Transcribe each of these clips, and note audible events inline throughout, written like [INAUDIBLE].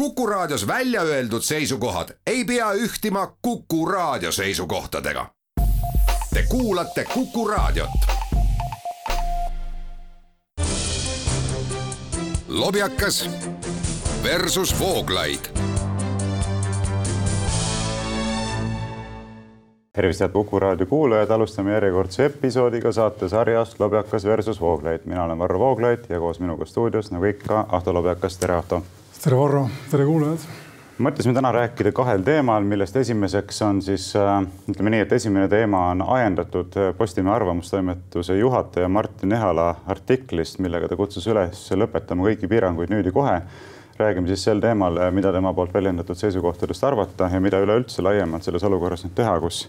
Kuku Raadios välja öeldud seisukohad ei pea ühtima Kuku Raadio seisukohtadega. Te kuulate Kuku Raadiot. lobjakas versus Vooglaid tervist, head Kuku raadio kuulajad, alustame järjekordse episoodiga saatesarjast Lobjakas versus Vooglaid. mina olen Varro Vooglaid ja koos minuga stuudios nagu ikka Ahto Lobjakas, tere Ahto. Tere Varro, tere kuulajad. mõtlesime täna rääkida kahel teemal, millest esimeseks on siis äh, ütleme nii, et esimene teema on ajendatud äh, Postimehe arvamustoimetuse juhataja Martin Ehala artiklist, millega ta kutsus üles lõpetama kõiki piiranguid nüüd ja kohe räägime siis sel teemal, mida tema poolt väljendatud seisukohtadest arvata ja mida üleüldse laiemalt selles olukorras nüüd teha, kus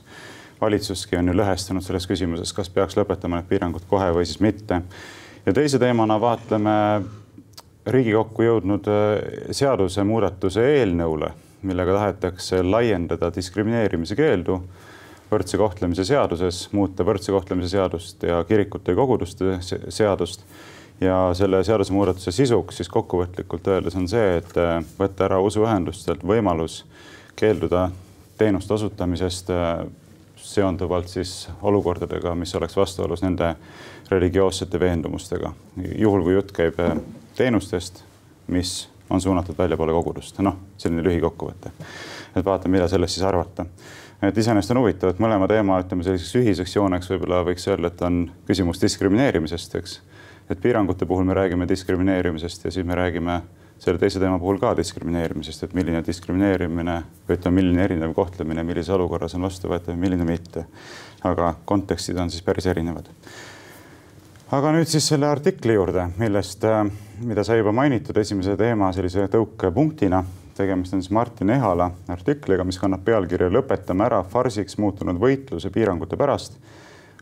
valitsuski on ju lõhestunud selles küsimuses, kas peaks lõpetama need piirangud kohe või siis mitte. ja teise teemana vaatleme Riigikokku jõudnud äh, seadusemuudatuse eelnõule, millega tahetakse laiendada diskrimineerimise keeldu võrdse kohtlemise seaduses, muuta võrdse kohtlemise seadust ja kirikute ja koguduste seadust ja selle seadusemuudatuse sisuks siis kokkuvõtlikult öeldes on see, et äh, võtta ära usuühendustelt võimalus keelduda teenuste osutamisest äh, seonduvalt siis olukordadega, mis oleks vastuolus nende religioossete veendumustega. juhul kui jutt käib teenustest, mis on suunatud väljapoole kogudust, noh, selline lühikokkuvõte. et vaatame, mida sellest siis arvata. et iseenesest on huvitav, et mõlema teema, ütleme selliseks ühiseks jooneks võib-olla võiks öelda, et on küsimus diskrimineerimisest, eks et piirangute puhul me räägime diskrimineerimisest ja siis me räägime selle teise teema puhul ka diskrimineerimisest, et milline diskrimineerimine või ütleme, milline erinev kohtlemine millises olukorras on vastuvõetav milline mitte. aga kontekstid on siis päris erinevad. Aga nüüd siis selle artikli juurde, millest, äh, mida sai juba mainitud esimese teema sellise tõukepunktina. tegemist on siis Martin Ehala artikliga, mis kannab pealkirja Lõpetame ära farsiks muutunud võitluse piirangute pärast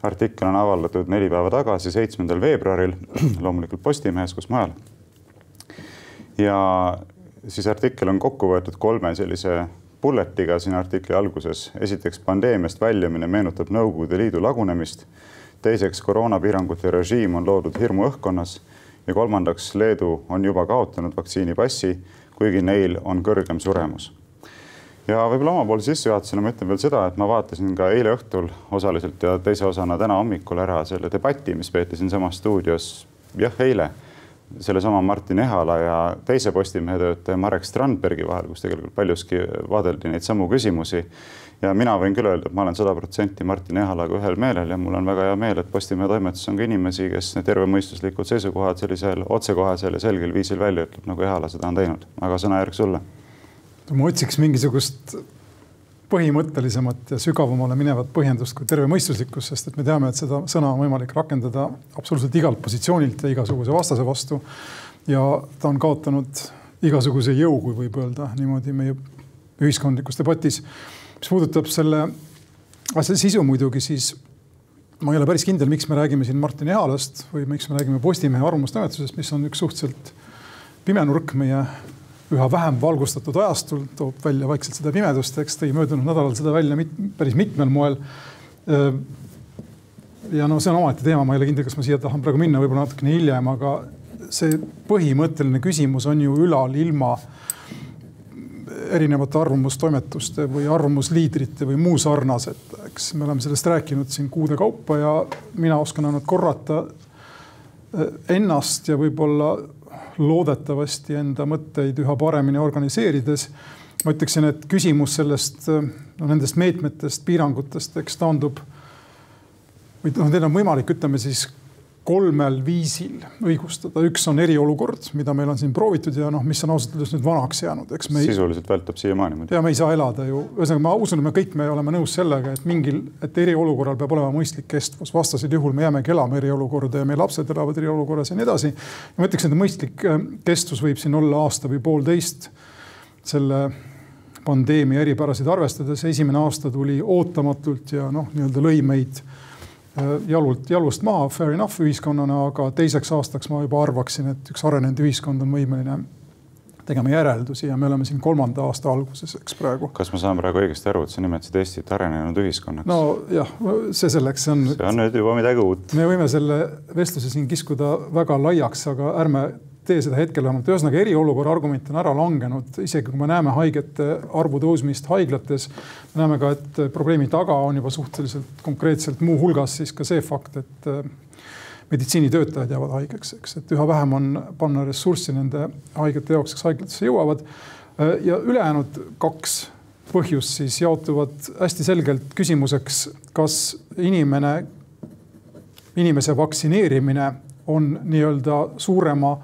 artikkel on avaldatud neli päeva tagasi, seitsmendal veebruaril, [CLEARS THROAT] loomulikult Postimehes, kus mujal. ja siis artikkel on kokku võetud kolme sellise bullet'iga siin artikli alguses. esiteks, pandeemiast väljumine meenutab Nõukogude Liidu lagunemist. Teiseks, koroonapiirangute režiim on loodud hirmuõhkkonnas ja kolmandaks, Leedu on juba kaotanud vaktsiinipassi, kuigi neil on kõrgem suremus ja võib-olla omapoolse sissejuhatusena ma ütlen veel seda, et ma vaatasin ka eile õhtul osaliselt ja teise osana täna hommikul ära selle debati, mis peeti siinsamas stuudios, jah, eile sellesama Martin Ehala ja teise Postimehe töötaja Marek Strandbergi vahel, kus tegelikult paljuski vaadeldi neid samu küsimusi. Ja mina võin küll öelda, et ma olen sada protsenti Martin Ehalaga ühel meelel ja mul on väga hea meel, et Postimehe toimetuses on ka inimesi, kes tervemõistuslikud seisukohad sellisel otsekohesel ja selgel viisil välja ütleb, nagu Ehala seda on teinud. aga sõnajärg sulle ma otsiks mingisugust põhimõttelisemat ja sügavamale minevat põhjendust kui tervemõistuslikkus, sest et me teame, et seda sõna on võimalik rakendada absoluutselt igalt positsioonilt ja igasuguse vastase vastu. ja ta on kaotanud igasuguse jõu, kui võib öelda niimoodi meie ühiskondlikus debatis. Mis puudutab selle asja sisu muidugi, siis ma ei ole päris kindel, miks me räägime siin Martin Ehalast või miks me räägime Postimehe arvamustoimetusest, mis on üks suhteliselt pime nurk meie üha vähem valgustatud ajastul toob välja vaikselt seda pimedust, eks tõi möödunud nädalal seda välja mit, päris mitmel moel. ja no see on omaette teema, ma ei ole kindel, kas ma siia tahan praegu minna, võib-olla natukene hiljem, aga see põhimõtteline küsimus on ju ülal ilma erinevate arvamustoimetuste või arvamusliidrite või muu sarnaset, eks me oleme sellest rääkinud siin kuude kaupa ja mina oskan ainult korrata ennast ja võib-olla loodetavasti enda mõtteid üha paremini organiseerides. ma ütleksin, et küsimus sellest, no nendest meetmetest, piirangutest, eks taandub või noh, teil on võimalik, ütleme siis kolmel viisil õigustada, üks on eriolukord, mida meil on siin proovitud ja noh, mis on ausalt öeldes nüüd vanaks jäänud, eks me. sisuliselt vältab siiamaani muidugi. ja me ei saa elada ju, ühesõnaga ma usun, et me kõik me oleme nõus sellega, et mingil, et eriolukorral peab olema mõistlik kestvus, vastasel juhul me jäämegi elama eriolukorda ja meie lapsed elavad eriolukorras ja nii edasi. ma ütleks, et mõistlik äh, kestvus võib siin olla aasta või poolteist selle pandeemia eripärasid arvestades. esimene aasta tuli ootamatult ja noh, nii-öelda lõi meid jalult, jalust maha, fair enough ühiskonnana, aga teiseks aastaks ma juba arvaksin, et üks arenenud ühiskond on võimeline tegema järeldusi ja me oleme siin kolmanda aasta alguses, eks praegu. kas ma saan praegu õigesti aru, et sa nimetasid Eestit arenenud ühiskonnaks? nojah, see selleks, on. see on nüüd juba midagi uut. me võime selle vestluse siin kiskuda väga laiaks, aga ärme tee seda hetkel vähemalt. ühesõnaga eriolukorra argument on ära langenud, isegi kui me näeme haigete arvu tõusmist haiglates. me näeme ka, et probleemi taga on juba suhteliselt konkreetselt muuhulgas siis ka see fakt, et äh, meditsiinitöötajad jäävad haigeks, eks, et üha vähem on panna ressurssi nende haigete jaoks, kes haiglatesse jõuavad. Äh, ja ülejäänud kaks põhjust siis jaotuvad hästi selgelt küsimuseks, kas inimene, inimese vaktsineerimine on nii-öelda suurema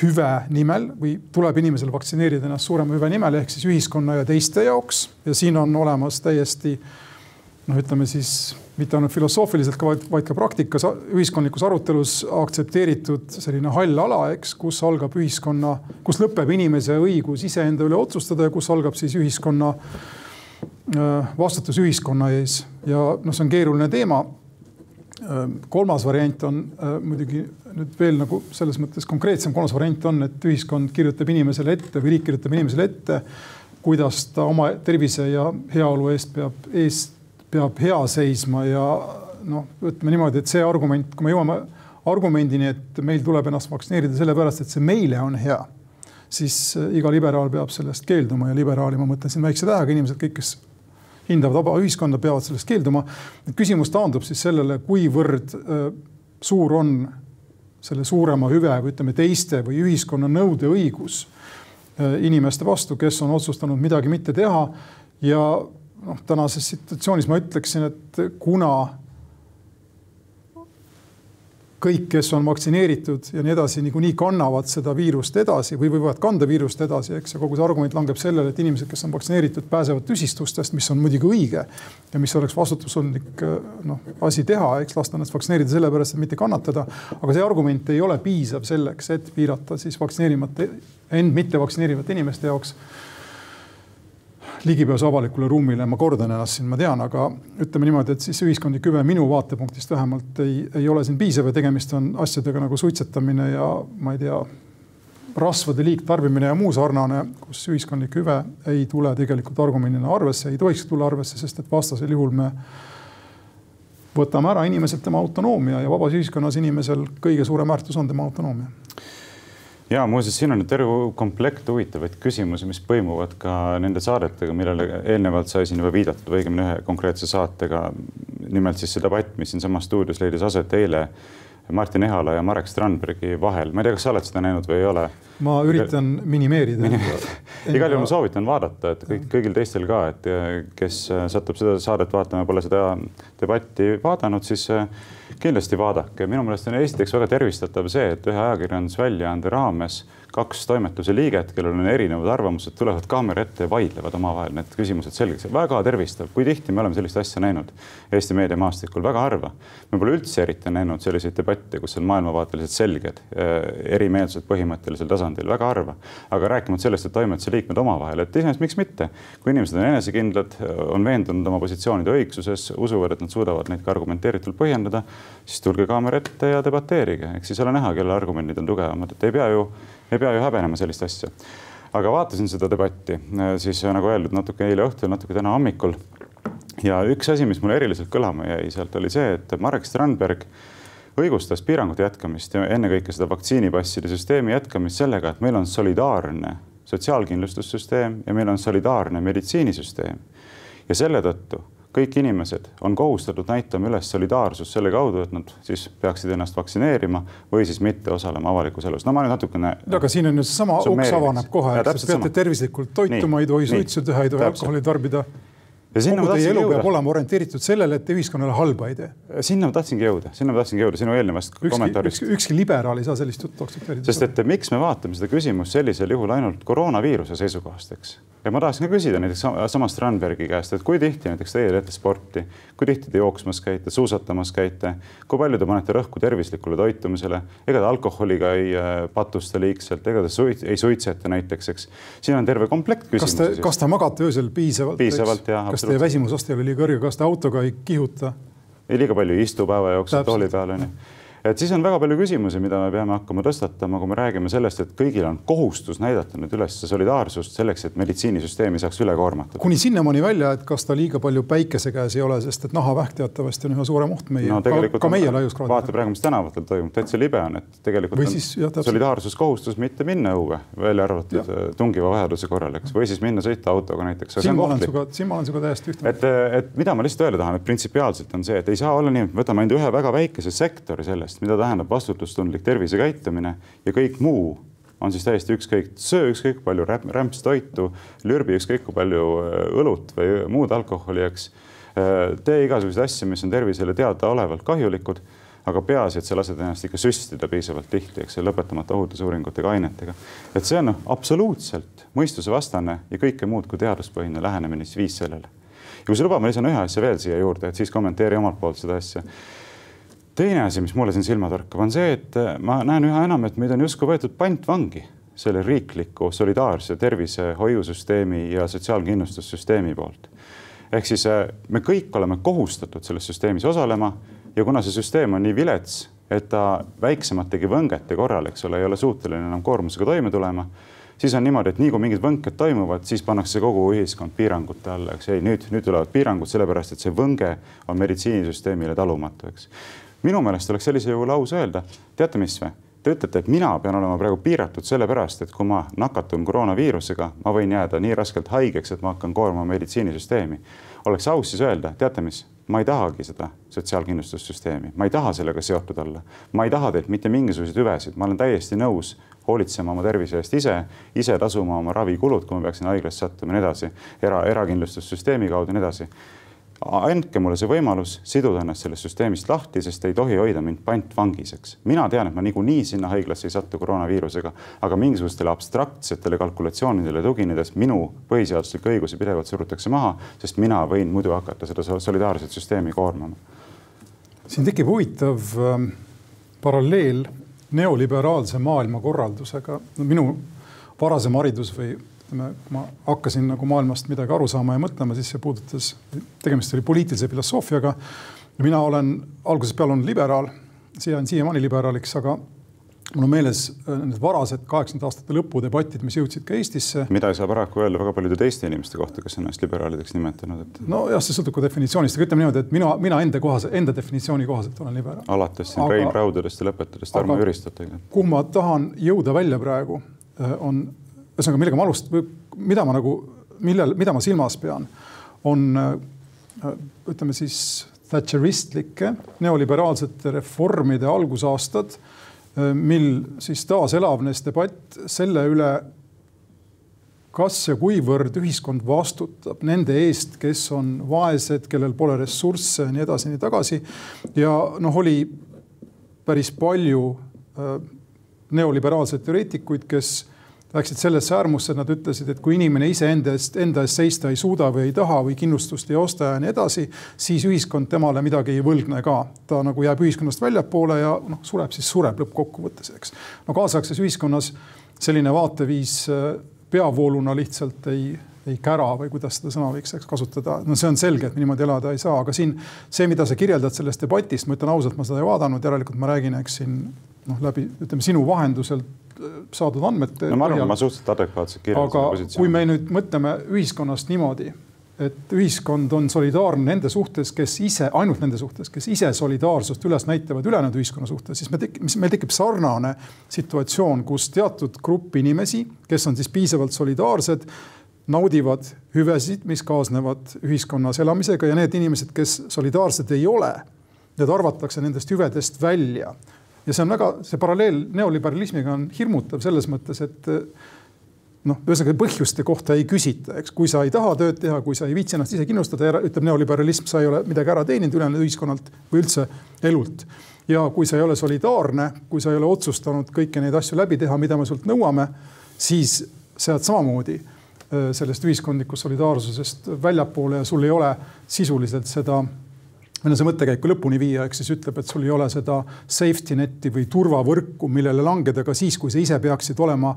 hüve nimel või tuleb inimesel vaktsineerida ennast suurema hüve nimel ehk siis ühiskonna ja teiste jaoks. ja siin on olemas täiesti noh, ütleme siis mitte ainult filosoofiliselt, vaid, vaid ka praktikas, ühiskondlikus arutelus aktsepteeritud selline hall ala, eks, kus algab ühiskonna, kus lõpeb inimese õigus iseenda üle otsustada ja kus algab siis ühiskonna äh, vastutus ühiskonna ees ja noh, see on keeruline teema kolmas variant on äh, muidugi nüüd veel nagu selles mõttes konkreetsem, kolmas variant on, et ühiskond kirjutab inimesele ette või riik kirjutab inimesele ette, kuidas ta oma tervise ja heaolu eest peab, eest peab hea seisma ja noh, ütleme niimoodi, et see argument, kui me jõuame argumendini, et meil tuleb ennast vaktsineerida sellepärast, et see meile on hea, siis äh, iga liberaal peab sellest keelduma ja liberaali ma mõtlen siin väikse tähega, inimesed kõik, kes hindavad vaba ühiskonda, peavad sellest keelduma. küsimus taandub siis sellele, kuivõrd äh, suur on selle suurema hüve või ütleme, teiste või ühiskonna nõudeõigus äh, inimeste vastu, kes on otsustanud midagi mitte teha. ja noh, tänases situatsioonis ma ütleksin, et kuna kõik, kes on vaktsineeritud ja nii edasi, niikuinii kannavad seda viirust edasi või võivad kanda viirust edasi, eks. ja kogu see argument langeb sellele, et inimesed, kes on vaktsineeritud, pääsevad tüsistustest, mis on muidugi õige ja mis oleks vastutustundlik noh, asi teha, eks lasta ennast vaktsineerida sellepärast, et mitte kannatada. aga see argument ei ole piisav selleks, et piirata siis vaktsineerimata, end mitte vaktsineerivate inimeste jaoks ligipääsu avalikule ruumile, ma kordan ennast siin, ma tean, aga ütleme niimoodi, et siis ühiskondlik hüve minu vaatepunktist vähemalt ei, ei ole siin piisav ja tegemist on asjadega nagu suitsetamine ja ma ei tea, rasvade liigtarbimine ja muu sarnane, kus ühiskondlik hüve ei tule tegelikult argumendina arvesse, ei tohiks tulla arvesse, sest et vastasel juhul me võtame ära inimeselt tema autonoomia ja vabas ühiskonnas inimesel kõige suurem väärtus on tema autonoomia ja muuseas, siin on terve komplekt huvitavaid küsimusi, mis põimuvad ka nende saadetega, millele eelnevalt sai siin juba viidatud, või õigemini ühe konkreetse saatega. nimelt siis see debatt, mis siinsamas stuudios leidis aset eile Martin Ehala ja Marek Strandbergi vahel. ma ei tea, kas sa oled seda näinud või ei ole? ma üritan minimeerida [LAUGHS] igal juhul ma soovitan vaadata, et kõik, kõigil teistel ka, et kes satub seda saadet vaatama, pole seda debatti vaadanud, siis kindlasti vaadake, minu meelest on esiteks väga tervistatav see, et ühe ajakirjandusväljaande raames kaks toimetuse liiget, kellel on erinevad arvamused, tulevad kaamera ette ja vaidlevad omavahel need küsimused selgeks. väga tervistav, kui tihti me oleme sellist asja näinud Eesti meediamaastikul, väga harva. me pole üldse eriti näinud selliseid debatte, kus on maailmavaateliselt selged äh, erimeelsused põhimõttelisel tasandil, väga harva. aga rääkimata sellest, et toimetuse liikmed omavahel, et iseenesest miks mitte, kui inimesed on enesekindlad, on veendunud oma positsioonide õigsuses, usuvad, et nad suudavad neid ka argumenteeritult põhjendada, siis tulge kaamera ette ja debateerige, eks siis ole näha, kelle argumendid on tugevamad, et ei pea ju ei pea ju häbenema sellist asja. aga vaatasin seda debatti äh, siis äh, nagu öeldud, natuke eile õhtul, natuke täna hommikul. ja üks asi, mis mulle eriliselt kõlama jäi sealt, oli see, et Marek Strandberg õigustas piirangute jätkamist ja ennekõike seda vaktsiinipasside süsteemi jätkamist sellega, et meil on solidaarne sotsiaalkindlustussüsteem ja meil on solidaarne meditsiinisüsteem. ja selle tõttu kõik inimesed on kohustatud näitama üles solidaarsust selle kaudu, et nad siis peaksid ennast vaktsineerima või siis mitte osalema avalikus elus. no ma nüüd natukene. aga siin on ju seesama uks avaneb kohe, te peate tervislikult toituma, ei tohi suitsu teha, ei tohi alkoholi tarbida kogu teie elu jõuda. peab olema orienteeritud sellele, et te ühiskonnale halba ei tee. sinna ma tahtsingi jõuda, sinna ma tahtsingi jõuda sinu eelnevast ükski, kommentaarist. ükski, ükski liberaal ei saa sellist juttu aktsepteerida. sest et miks me vaatame seda küsimust sellisel juhul ainult koroonaviiruse seisukohast, eks. Ja ma tahaksin ka küsida näiteks samast Strandbergi käest, et kui tihti näiteks teie teete sporti, kui tihti te jooksmas käite, suusatamas käite, kui palju te panete rõhku tervislikule toitumisele, ega te alkoholiga ei äh, patusta liigselt, ega te suit, ei suitseta näiteks, eks. siin on terve komplekt küsimusi. kas te magate öösel piisavalt? piisavalt, jah kas teie väsimusaste ei ole liiga kõrge, kas te autoga ei kihuta? ei, liiga palju ei istu päeva jooksul tooli peal onju et siis on väga palju küsimusi, mida me peame hakkama tõstatama, kui me räägime sellest, et kõigil on kohustus näidata nüüd üles solidaarsust selleks, et meditsiinisüsteem ei saaks üle koormatud. kuni sinnamaani välja, et kas ta liiga palju päikese käes ei ole, sest et nahavähk teatavasti on üha suurem oht meie no,, ka, ka meie laiuskraadil. vaata praegu, mis tänavatel toimub, täitsa libe on, et tegelikult või siis, jah, solidaarsuskohustus mitte minna õue, välja arvatud ja. Äh, tungiva vajaduse korral, eks, või siis minna sõita autoga näiteks. siin ma olen sinuga, siin ma olen sinuga täiesti ühte. et, et mida ma lihtsalt öelda tahan, et printsipiaalselt on see, et ei saa olla nii, et me võtame ainult ühe väga väikese sektori sellest sellest, mida tähendab vastutustundlik tervisekäitumine ja kõik muu on siis täiesti ükskõik, söö ükskõik palju rämpstoitu, lürbi ükskõik kui palju äh, õlut või muud alkoholi, eks. Äh, tee igasuguseid asju, mis on tervisele teadaolevalt kahjulikud, aga peaasi, et sa lased ennast ikka süstida piisavalt tihti, eks, lõpetamata ohutusuuringutega ainetega. et see on absoluutselt mõistusevastane ja kõike muud kui teaduspõhine lähenemine siis viis sellele. ja kui sa lubad, ma lisan ühe asja veel siia juurde, et siis kommenteeri omalt poolt seda asja teine asi, mis mulle siin silma torkab, on see, et äh, ma näen üha enam, et meid on justkui võetud pantvangi selle riikliku solidaarse tervishoiusüsteemi ja sotsiaalkindlustussüsteemi poolt. ehk siis äh, me kõik oleme kohustatud selles süsteemis osalema ja kuna see süsteem on nii vilets, et ta väiksemategi võngete korral, eks ole, ei ole suuteline enam koormusega toime tulema, siis on niimoodi, et nii kui mingid võnked toimuvad, siis pannakse kogu ühiskond piirangute alla, eks ei, nüüd, nüüd tulevad piirangud sellepärast, et see võnge on meditsiinisüsteemile talumatu, eks minu meelest oleks sellisel juhul aus öelda, teate mis või? Te ütlete, et mina pean olema praegu piiratud sellepärast, et kui ma nakatun koroonaviirusega, ma võin jääda nii raskelt haigeks, et ma hakkan koormama meditsiinisüsteemi. oleks aus siis öelda, teate mis, ma ei tahagi seda sotsiaalkindlustussüsteemi, ma ei taha sellega seotud olla. ma ei taha teilt mitte mingisuguseid hüvesid, ma olen täiesti nõus hoolitsema oma tervise eest ise, ise tasuma oma ravikulud, kui ma peaksin haiglasse sattuma ja nii edasi, era, erakindlustussüsteemi kaudu ja nii edasi andke mulle see võimalus siduda ennast sellest süsteemist lahti, sest ei tohi hoida mind pantvangis, eks. mina tean, et ma niikuinii sinna haiglasse ei satu koroonaviirusega, aga mingisugustele abstraktsetele kalkulatsioonidele tuginedes minu põhiseaduslikke õigusi pidevalt surutakse maha, sest mina võin muidu hakata seda solidaarset süsteemi koormama. siin tekib huvitav äh, paralleel neoliberaalse maailmakorraldusega. minu varasem haridus või ütleme, kui ma hakkasin nagu maailmast midagi aru saama ja mõtlema, siis see puudutas, tegemist oli poliitilise filosoofiaga. mina olen algusest peale olnud liberaal, jään siiamaani liberaaliks, aga mul on meeles äh, need varased kaheksakümnendate aastate lõpu debatid, mis jõudsid ka Eestisse. mida ei saa paraku öelda väga paljude teiste inimeste kohta, kes on ennast liberaalideks nimetanud, et. nojah, see sõltub ka definitsioonist, aga ütleme niimoodi, et mina, mina enda kohase, enda definitsiooni kohaselt olen liberaal. alates siin Rein Raudadest ja lõpetades Tarmo Jüristatega. kuhu ma tahan jõuda välja praegu, äh, on ühesõnaga, millega ma alustan, mida ma nagu, millel, mida ma silmas pean, on äh, ütleme siis Thatcheristlike neoliberaalsete reformide algusaastad, äh, mil siis taaselavnes debatt selle üle, kas ja kuivõrd ühiskond vastutab nende eest, kes on vaesed, kellel pole ressursse nii edasi, nii tagasi. ja noh, oli päris palju äh, neoliberaalseid teoreetikuid, kes läksid sellesse äärmusse, et nad ütlesid, et kui inimene iseenda eest, enda eest seista ei suuda või ei taha või kindlustust ei osta ja nii edasi, siis ühiskond temale midagi ei võlgne ka. ta nagu jääb ühiskonnast väljapoole ja noh, sureb siis sureb lõppkokkuvõttes, eks. no kaasaegses ühiskonnas selline vaateviis äh, peavooluna lihtsalt ei, ei kära või kuidas seda sõna võiks kasutada. no see on selge, et me niimoodi elada ei saa, aga siin see, mida sa kirjeldad sellest debatist, ma ütlen ausalt, ma seda ei vaadanud, järelikult ma räägin, eks siin noh, läbi ütleme sinu vahendusel saadud andmete. no ma arvan, ma suhteliselt adekvaatselt kirjeldan seda positsiooni. kui me nüüd mõtleme ühiskonnast niimoodi, et ühiskond on solidaarne nende suhtes, kes ise, ainult nende suhtes, kes ise solidaarsust üles näitavad ülejäänud ühiskonna suhtes, siis me tekib, meil tekib sarnane situatsioon, kus teatud grupp inimesi, kes on siis piisavalt solidaarsed, naudivad hüvesid, mis kaasnevad ühiskonnas elamisega ja need inimesed, kes solidaarsed ei ole, need arvatakse nendest hüvedest välja ja see on väga, see paralleel neoliberalismiga on hirmutav selles mõttes, et noh, ühesõnaga põhjuste kohta ei küsita, eks, kui sa ei taha tööd teha, kui sa ei viitsi ennast ise kindlustada, ütleb neoliberalism, sa ei ole midagi ära teeninud ülejäänud ühiskonnalt või üldse elult. ja kui sa ei ole solidaarne, kui sa ei ole otsustanud kõiki neid asju läbi teha, mida me sult nõuame, siis sa jääd samamoodi sellest ühiskondlikust solidaarsusest väljapoole ja sul ei ole sisuliselt seda see mõttekäiku lõpuni viia, ehk siis ütleb, et sul ei ole seda safety net'i või turvavõrku, millele langeda ka siis, kui sa ise peaksid olema.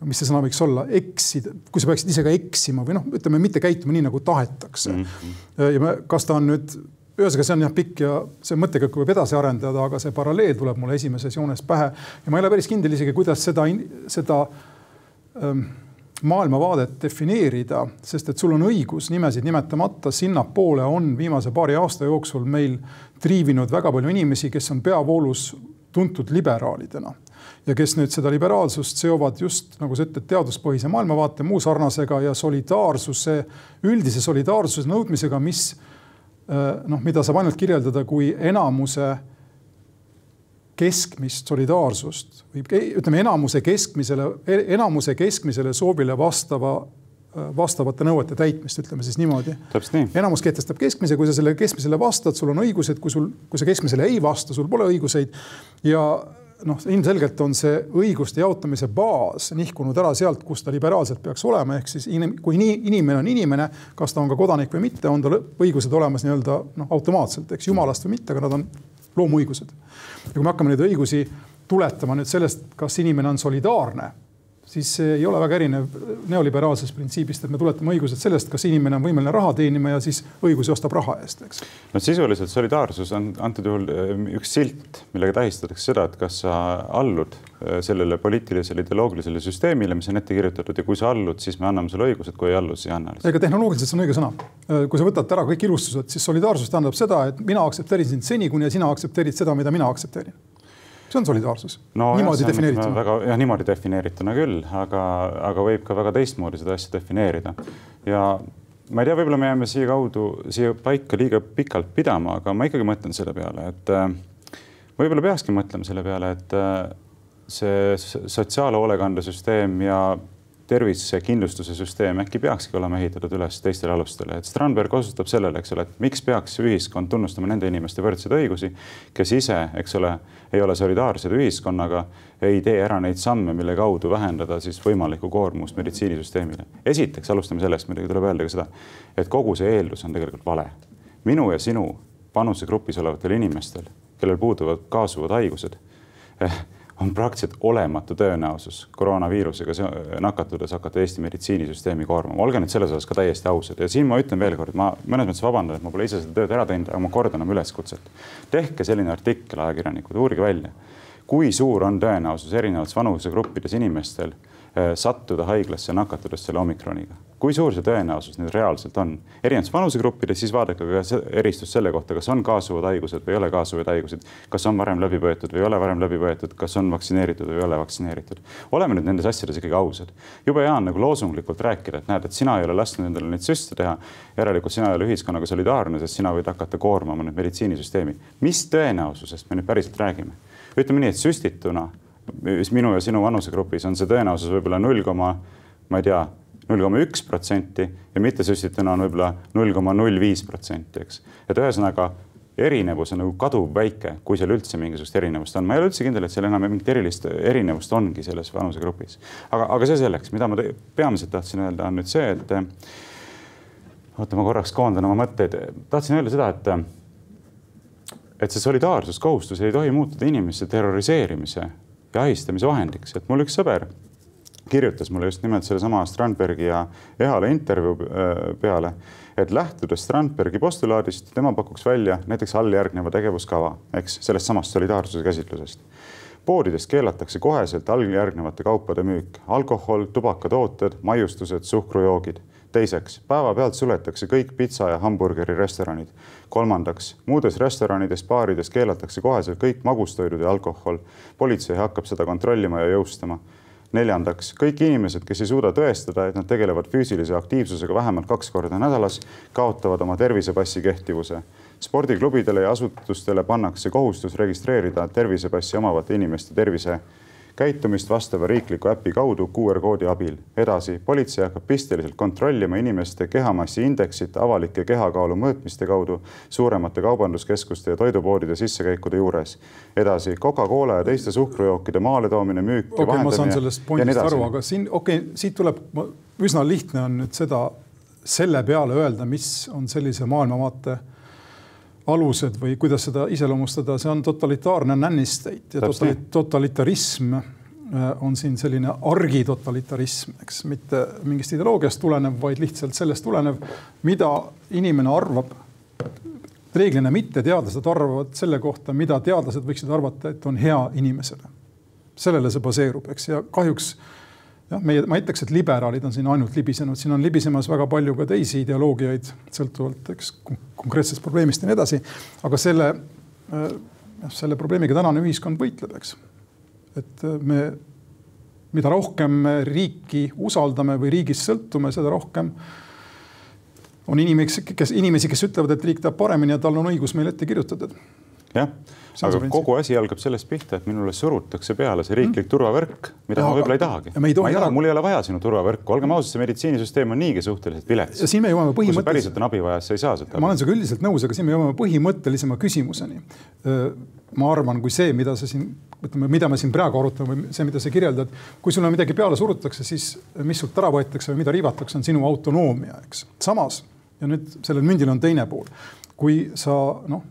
no mis see sõna võiks olla, eksida, kui sa peaksid ise ka eksima või noh, ütleme mitte käituma nii nagu tahetakse mm. -hmm. ja me, kas ta on nüüd ühesõnaga, see on jah pikk ja see mõttekäik võib edasi arendada, aga see paralleel tuleb mulle esimeses joones pähe ja ma ei ole päris kindel isegi, kuidas seda, seda ähm, maailmavaadet defineerida, sest et sul on õigus nimesid nimetamata, sinnapoole on viimase paari aasta jooksul meil triivinud väga palju inimesi, kes on peavoolus tuntud liberaalidena ja kes nüüd seda liberaalsust seovad just nagu sa ütled, teaduspõhise maailmavaate, muu sarnasega ja solidaarsuse, üldise solidaarsuse nõudmisega, mis eh, noh, mida saab ainult kirjeldada kui enamuse keskmist solidaarsust või ütleme enamuse keskmisele, enamuse keskmisele soovile vastava, vastavate nõuete täitmist, ütleme siis niimoodi. enamus kehtestab keskmise, kui sa sellele keskmisele vastad, sul on õigused, kui sul, kui sa keskmisele ei vasta, sul pole õiguseid. ja noh, ilmselgelt on see õiguste jaotamise baas nihkunud ära sealt, kus ta liberaalselt peaks olema, ehk siis inim, kui nii inimene on inimene, kas ta on ka kodanik või mitte, on tal õigused olemas nii-öelda noh, automaatselt, eks jumalast või mitte, aga nad on loomuõigused. Ja kui me hakkame neid õigusi tuletama nüüd sellest, kas inimene on solidaarne, siis see ei ole väga erinev neoliberaalsest printsiibist, et me tuletame õigused sellest, kas inimene on võimeline raha teenima ja siis õigusi ostab raha eest, eks. no sisuliselt solidaarsus on antud juhul eh, üks silt, millega tähistatakse seda, et kas sa allud eh, sellele poliitilisele ideoloogilisele süsteemile, mis on ette kirjutatud ja kui sa allud, siis me anname sulle õigused, kui ei allu, siis ei anna. ega tehnoloogiliselt see on õige sõna. Eh, kui sa võtad ära kõik ilustused, siis solidaarsus tähendab seda, et mina aktsepteerin sind seni, kuni sina aktsepteerid seda, mida mina aktsepteerin see on solidaarsus no,. niimoodi defineerituna. väga jah, niimoodi defineerituna küll, aga, aga võib ka väga teistmoodi seda asja defineerida. ja ma ei tea, võib-olla me jääme siia kaudu, siia paika liiga pikalt pidama, aga ma ikkagi mõtlen selle peale, et äh, võib-olla peakski mõtlema selle peale, et äh, see sotsiaalhoolekandesüsteem ja tervisekindlustuse süsteem äkki peakski olema ehitatud üles teistele alustele, et Strandberg osutab sellele, eks ole, et miks peaks ühiskond tunnustama nende inimeste võrdseid õigusi, kes ise, eks ole, ei ole solidaarsed ühiskonnaga, ei tee ära neid samme, mille kaudu vähendada siis võimalikku koormust meditsiinisüsteemile. esiteks alustame sellest, muidugi tuleb öelda ka seda, et kogu see eeldus on tegelikult vale. minu ja sinu vanusegrupis olevatel inimestel, kellel puuduvad kaasuvad haigused eh, on praktiliselt olematu tõenäosus koroonaviirusega nakatudes hakata Eesti meditsiinisüsteemi koormama. olge nüüd selles osas ka täiesti ausad ja siin ma ütlen veelkord, ma mõnes mõttes vabandan, et ma pole ise seda tööd ära teinud, aga ma kordan oma üleskutset. tehke selline artikkel, ajakirjanikud, uurige välja, kui suur on tõenäosus erinevates vanusegruppides inimestel Äh, sattuda haiglasse nakatudes selle omikroniga. kui suur see tõenäosus nüüd reaalselt on? erinevates vanusegruppides, siis vaadake ka eristust selle kohta, kas on kaasuvad haigused või ei ole kaasuvaid haiguseid, kas on varem läbi võetud või ei ole varem läbi võetud, kas on vaktsineeritud või ei ole vaktsineeritud. oleme nüüd nendes asjades ikkagi ausad. jube hea on nagu loosunglikult rääkida, et näed, et sina ei ole lasknud endale neid süste teha. järelikult sina ei ole ühiskonnaga solidaarne, sest sina võid hakata koormama nüüd meditsiinisüsteemi. mis tõenäosusest me nüüd päriselt räägime? ütleme nii, et süstituna mis minu ja sinu vanusegrupis on see tõenäosus võib-olla null koma, ma ei tea, null koma üks protsenti ja mittesüstituna on võib-olla null koma null viis protsenti, eks. et ühesõnaga erinevus on nagu kaduvväike, kui seal üldse mingisugust erinevust on. ma ei ole üldse kindel, et seal enam mingit erilist erinevust ongi selles vanusegrupis. aga, aga see selleks, mida ma peamiselt tahtsin öelda, on nüüd see, et oota, ma korraks koondan oma mõtteid. tahtsin öelda seda, et et see solidaarsuskohustus ei tohi muutuda inimeste terroriseerimise ja ahistamise vahendiks, et mul üks sõber kirjutas mulle just nimelt sellesama Strandbergi ja Ehala intervjuu äh, peale, et lähtudes Strandbergi postulaadist, tema pakuks välja näiteks alljärgneva tegevuskava, eks sellest samast solidaarsuse käsitlusest. poodides keelatakse koheselt alljärgnevate kaupade müük, alkohol, tubakatooted, maiustused, suhkrujoogid teiseks, päevapealt suletakse kõik pitsa ja hamburgeri restoranid. kolmandaks, muudes restoranides, baarides keelatakse koheselt kõik magustoidud ja alkohol. politsei hakkab seda kontrollima ja jõustama. neljandaks, kõik inimesed, kes ei suuda tõestada, et nad tegelevad füüsilise aktiivsusega vähemalt kaks korda nädalas, kaotavad oma tervisepassi kehtivuse spordiklubidele ja asutustele pannakse kohustus registreerida tervisepassi omavate inimeste tervise käitumist vastava riikliku äpi kaudu QR-koodi abil. edasi, politsei hakkab pisteliselt kontrollima inimeste kehamassi indeksit avalike kehakaalu mõõtmiste kaudu suuremate kaubanduskeskuste ja toidupoodide sissekäikude juures. edasi, Coca-Cola ja teiste suhkrujookide maaletoomine, müük okay, vahendamine. ma saan sellest pointist aru, aga siin okei okay,, siit tuleb, üsna lihtne on nüüd seda selle peale öelda, mis on sellise maailmavaate alused või kuidas seda iseloomustada, see on totalitaarne nännistate ja totali totalitarism äh, on siin selline argitotalitarism, eks mitte mingist ideoloogiast tulenev, vaid lihtsalt sellest tulenev, mida inimene arvab reeglina mitteteadlased arvavad selle kohta, mida teadlased võiksid arvata, et on hea inimesele. sellele see baseerub, eks, ja kahjuks jah, meie, ma ütleks, et liberaalid on siin ainult libisenud, siin on libisemas väga palju ka teisi ideoloogiaid, sõltuvalt eks konkreetsest probleemist ja nii edasi. aga selle, äh, selle probleemiga tänane ühiskond võitleb, eks. et äh, me, mida rohkem me riiki usaldame või riigist sõltume, seda rohkem on inimesi, kes, inimesi, kes ütlevad, et riik teab paremini ja tal on õigus meile ette kirjutada jah, aga kogu asi algab sellest pihta, et minule surutakse peale see riiklik mm. turvavõrk, mida ja, ma võib-olla ei tahagi. ma ei taha ära..., mul ei ole vaja sinu turvavõrku, olgem ausad, see meditsiinisüsteem on niigi suhteliselt vilets. ja siin me jõuame põhimõtteliselt. päriselt on abi vaja, sa ei saa seda. ma olen sinuga üldiselt nõus, aga siin me jõuame põhimõttelisema küsimuseni. ma arvan, kui see, mida sa siin, ütleme, mida me siin praegu arutame või see, mida sa kirjeldad, kui sulle midagi peale surutakse, siis mis sult ära võetakse või mida riivatakse, on sinu autonoomia, eks. samas ja nüüd sellel mündil on teine pool. kui sa noh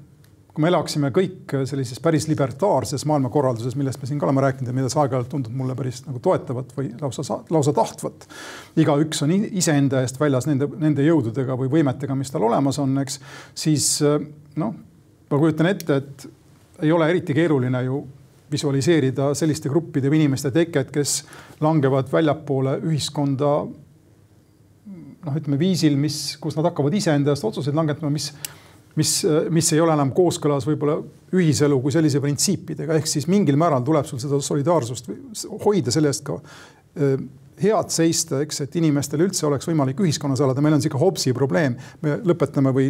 kui me elaksime kõik sellises päris libertaarses maailmakorralduses, millest me siin ka oleme rääkinud ja mida see aeg-ajalt tundub mulle päris nagu toetavat või lausa, lausa tahtvat. igaüks on iseenda eest väljas nende, nende jõududega või võimetega, mis tal olemas on, eks. siis noh, ma kujutan ette, et ei ole eriti keeruline ju visualiseerida selliste gruppide või inimeste teket, kes langevad väljapoole ühiskonda noh, ütleme viisil, mis, kus nad hakkavad iseenda eest otsuseid langetama, mis mis, mis ei ole enam kooskõlas võib-olla ühiselu kui sellise printsiipidega, ehk siis mingil määral tuleb sul seda solidaarsust hoida selle eest ka head seista, eks, et inimestel üldse oleks võimalik ühiskonnas elada, meil on sihuke Hobbesi probleem, me lõpetame või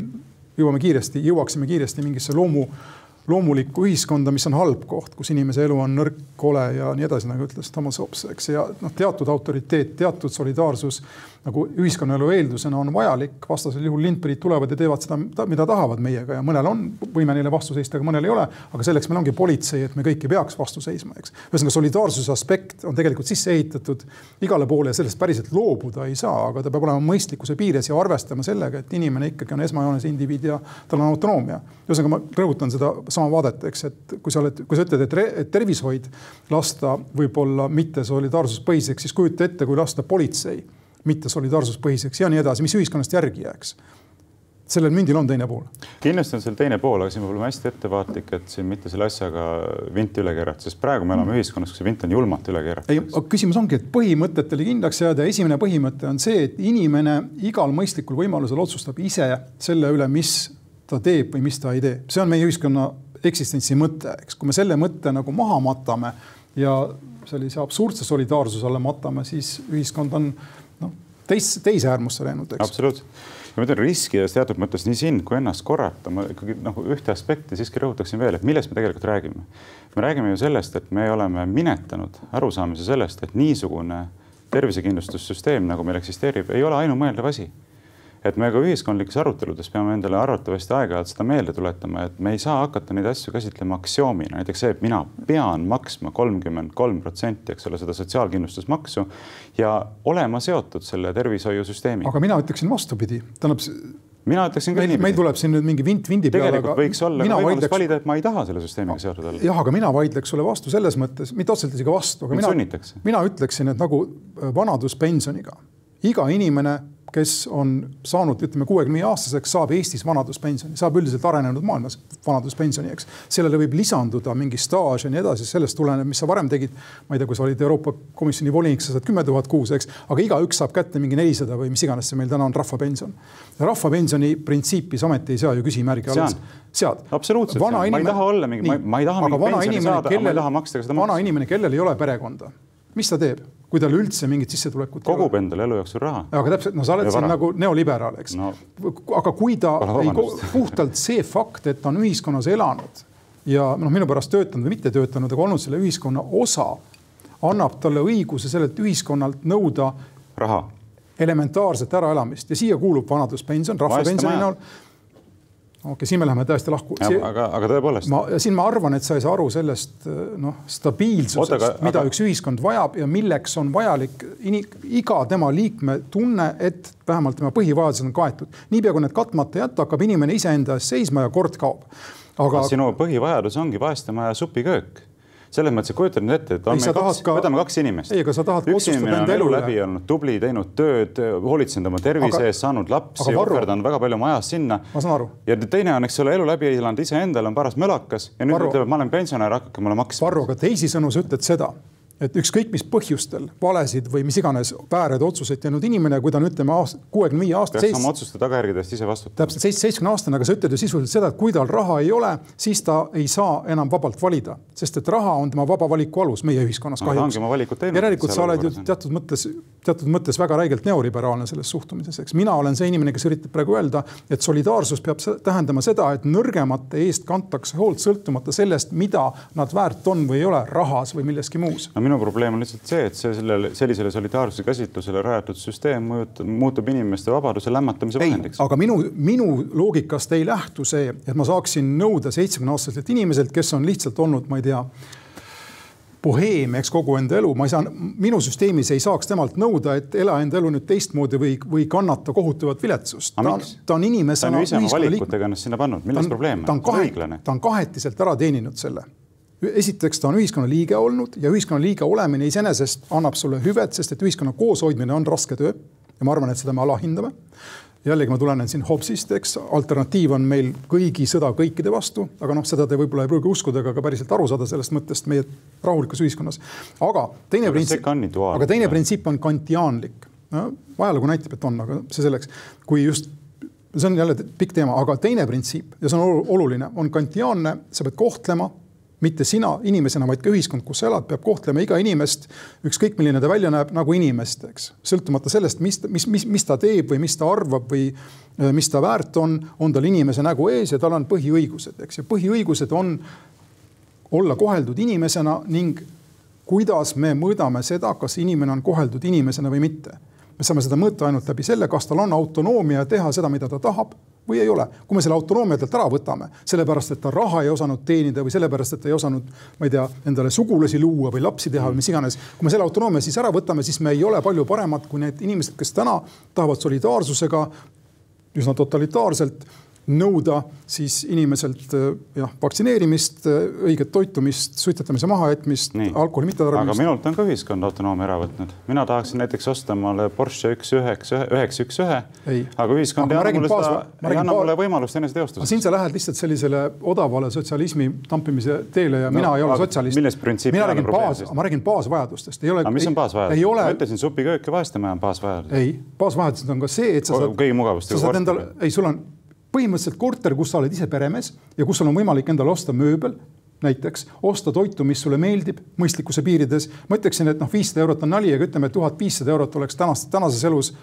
jõuame kiiresti, jõuaksime kiiresti mingisse loomu loomulikku ühiskonda, mis on halb koht, kus inimese elu on nõrk, kole ja nii edasi, nagu ütles Thomas Hobbes, eks, ja noh, teatud autoriteet, teatud solidaarsus nagu ühiskonnaelu eeldusena on vajalik, vastasel juhul lindpärid tulevad ja teevad seda, mida tahavad meiega ja mõnel on võime neile vastu seista, aga mõnel ei ole. aga selleks meil ongi politsei, et me kõik ei peaks vastu seisma, eks. ühesõnaga solidaarsuse aspekt on tegelikult sisse ehitatud igale poole ja sellest päriselt loobuda ei saa, aga ta peab olema mõistlikkuse piires ja arvestama sellega, et inimene ikkagi on esmajoones indiviid ja tal on autonoomia. ühesõnaga ma rõhutan seda sama vaadet, eks, et kui sa oled, kui sa ütled, et tervishoid lasta võib-olla mitte solidaarsuspõhiseks, siis kujuta ette, kui lasta politsei mitte solidaarsuspõhiseks ja nii edasi, mis ühiskonnast järgi jääks sellel mündil on teine pool. kindlasti on seal teine pool, aga siin peab olema hästi ettevaatlik, et siin mitte selle asjaga vinti üle keerata, sest praegu me elame ühiskonnas, kus see vint on julmalt üle keeratud. ei, küsimus ongi, et põhimõtetele kindlaks jääda. esimene põhimõte on see, et inimene igal mõistlikul võimalusel otsustab ise selle üle, mis ta teeb või mis ta ei tee. see on meie ühiskonna eksistentsi mõte, eks, kui me selle mõtte nagu maha matame ja sellise absurdse solidaarsuse alla matame, siis ühiskond on teis, teise äärmusse läinud, eks. absoluutselt. ma ütlen riskides teatud mõttes nii sind kui ennast korrata, ma ikkagi nagu ühte aspekti siiski rõhutaksin veel, et millest me tegelikult räägime. me räägime ju sellest, et me oleme minetanud arusaamise sellest, et niisugune tervisekindlustussüsteem, nagu meil eksisteerib, ei ole ainumõeldav asi et me ka ühiskondlikes aruteludes peame endale arvatavasti aeg-ajalt seda meelde tuletama, et me ei saa hakata neid asju käsitlema aktsioomina, näiteks see, et mina pean maksma kolmkümmend kolm protsenti, eks ole, seda sotsiaalkindlustusmaksu ja olema seotud selle tervishoiusüsteemiga. aga mina ütleksin vastupidi, tähendab mina ütleksin ka niipidi. meil tuleb siin nüüd mingi vint vindi peale. tegelikult aga võiks olla võimalus vaidleks... valida, et ma ei taha selle süsteemiga seotud olla. jah, aga mina vaidleks sulle vastu selles mõttes, mitte otseselt isegi vastu, aga Mind mina, mina ütleksin, et nagu vanaduspensioniga iga inimene kes on saanud, ütleme kuuekümne aastaseks, saab Eestis vanaduspensioni, saab üldiselt arenenud maailmas vanaduspensioni, eks. sellele võib lisanduda mingi staaž ja nii edasi, sellest tuleneb, mis sa varem tegid. ma ei tea, kui sa olid Euroopa Komisjoni volinik, sa saad kümme tuhat kuus, eks, aga igaüks saab kätte mingi nelisada või mis iganes see meil täna on rahvapension. rahvapensioni printsiipis ometi ei sea ju küsimärgi alla. sead. absoluutselt, ma ei taha olla mingi, ma ei taha mingit pensioni saada, aga ma ei taha maksta ka seda maksu. vana inimene, kellel ei ole perekonda mis ta teeb, kui tal üldse mingit sissetulekut kogub endale elu jooksul raha. aga täpselt, no sa oled siin nagu neoliberaal, eks. No.. aga kui ta ei, puhtalt see fakt, et ta on ühiskonnas elanud ja noh, minu pärast töötanud või mitte töötanud, aga olnud selle ühiskonna osa, annab talle õiguse sellelt ühiskonnalt nõuda raha. elementaarset äraelamist. Ja siia kuulub vanaduspension rahvapensioni näol okei okay,, siin me läheme täiesti lahku. aga, aga tõepoolest. ma, siin ma arvan, et sa ei saa aru sellest noh, stabiilsusest, mida aga... üks ühiskond vajab ja milleks on vajalik iga tema liikme tunne, et vähemalt tema põhivajadused on kaetud. niipea kui need katmata jätta, hakkab inimene iseenda eest seisma ja kord kaob. aga. sinu põhivajadus ongi vaestemaja supiköök selles mõttes, et kujutad nüüd ette, et on Ei, kaks, ka- võtame kaks inimest. Ei, aga sa tahad üks inimene on elu läbi olnud tubli, teinud tööd, hoolitsenud oma tervise eest, saanud lapsi, ohverdanud väga palju oma ajast sinna. Ma saan aru. ja teine on, eks ole, elu läbi elanud iseendal, on paras mölakas ja nüüd ütleb, et ma olen pensionär, hakake mulle maksma. Varro, aga teisisõnu sa ütled seda, et ükskõik mis põhjustel valesid või mis iganes vääraid otsuseid teinud inimene, kui ta on, ütleme, kuuekümne viie aasta seis, oma otsuste tagajärgede eest ise vastutama. täpselt seitse, seitsmekümne aastane, aga sa ütled ju sisuliselt seda, et kui tal raha ei ole, siis ta ei saa enam vabalt valida, sest et raha on tema vaba valiku alus meie ühiskonnas No kahjuks järelikult sa oled ju teatud mõttes, teatud mõttes väga räigelt neoliberaalne selles suhtumises, eks mina olen see inimene, kes üritab praegu öelda, et solidaarsus peab tähendama seda, et nõrgemate eest kantakse hoolt sõltumata sellest, mida nad väärt on või ei ole, rahas või milleski muus. no minu probleem on lihtsalt see, et see sellele, sellisele solidaarsuse käsitlusele rajatud süsteem mõjutab, muutub inimeste vabaduse lämmatamise vahendiks. aga minu, minu loogikast ei lähtu see, et ma saaksin nõuda seitsmekümne aastaselt inimeselt, kes on lihtsalt olnud, ma ei tea, boheem, eks kogu enda elu, ma ei saa, minu süsteemis ei saaks temalt nõuda, et ela enda elu nüüd teistmoodi või, või kannata kohutavat viletsust. Aga ta on, miks? ta on ta inimesena ju ise oma valikutega ennast sinna pannud, ta milles probleem ta on ta on kahetiselt ära teeninud selle. Esiteks, ta on ühiskonna liige olnud ja ühiskonna liige olemine iseenesest annab sulle hüvet, sest et ühiskonna kooshoidmine on raske töö. ja ma arvan, et seda me alahindame. jällegi ma tulenen siin Hobbesist, eks, alternatiiv on meil kõigi sõda kõikide vastu, aga noh, seda te võib-olla ei pruugi uskuda ega ka päriselt aru saada sellest mõttest meie rahulikus ühiskonnas. aga teine Aga printsiip, aga teine printsiip on kantiaanlik no,. ajalugu näitab, et on, aga see selleks, kui just see on jälle pikk teema, aga teine printsiip ja see on olu- oluline, on kantiaanne, sa pead kohtlema mitte sina inimesena, vaid ka ühiskond, kus sa elad, peab kohtlema iga inimest, ükskõik milline ta välja näeb, nagu inimest, eks. sõltumata sellest, mis, mis, mis, mis ta teeb või mis ta arvab või äh, mis ta väärt on, on tal inimese nägu ees ja tal on põhiõigused, eks. ja põhiõigused on olla koheldud inimesena ning kuidas me mõõdame seda, kas inimene on koheldud inimesena või mitte. Me saame seda mõõta ainult läbi selle, kas tal on autonoomia teha seda, mida ta tahab või ei ole. kui me selle autonoomia talt ära võtame, sellepärast et ta raha ei osanud teenida või sellepärast, et ta ei osanud, ma ei tea, endale sugulasi luua või lapsi teha või mis iganes. kui me selle autonoomia siis ära võtame, siis me ei ole palju paremad kui need inimesed, kes täna tahavad solidaarsusega üsna totalitaarselt nõuda siis inimeselt äh, jah, vaktsineerimist, äh, õiget toitumist, suitsetamise mahajätmist, alkoholi aga mittetarbimist. minult on ka ühiskond autonoomia ära võtnud. mina tahaksin näiteks osta omale Porsche üks üheksa, üheksa üks ühe. Aga ühiskond Aga ei anna mulle seda, ei anna mulle võimalust aga eneseteostuseks. siin sa lähed lihtsalt sellisele odavale sotsialismi tampimise teele ja no, mina ei ole aga sotsialist. milles printsiip mina räägin baas, ma räägin baasvajadustest, ei ole. aga mis on baasvajadus? ei ole ma ütlesin supiköök ja vaestemaja on baasvajadus. ei, baasvajadused on ka see, et sa saad. kõigi mugavustega sa saad endale, ei, sul on põhimõtteliselt korter, kus sa oled ise peremees ja kus sul on võimalik endale osta mööbel näiteks osta toitu, mis sulle meeldib mõistlikkuse piirides. ma ütleksin, et noh, viissada eurot on nali, aga ütleme, et tuhat viissada eurot oleks tänast, tänases elus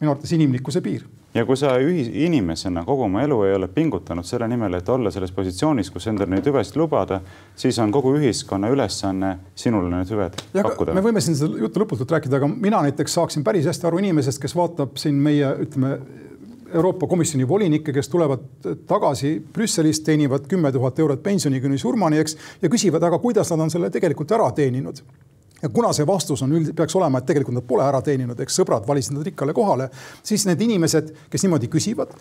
minu arvates inimlikkuse piir. ja kui sa ühis, inimesena kogu oma elu ei ole pingutanud selle nimel, et olla selles positsioonis, kus endale neid hüvesid lubada, siis on kogu ühiskonna ülesanne sinule need hüved ja pakkuda. me võime siin seda juttu lõputult rääkida, aga mina näiteks saaksin päris hästi aru inimesest, kes vaatab siin meie, ütleme Euroopa Komisjoni volinikke, kes tulevad tagasi Brüsselist, teenivad kümme tuhat eurot pensioni kuni surmani, eks, ja küsivad, aga kuidas nad on selle tegelikult ära teeninud? Ja kuna see vastus on üld-, peaks olema, et tegelikult nad pole ära teeninud, eks sõbrad valisid nad rikkale kohale, siis need inimesed, kes niimoodi küsivad,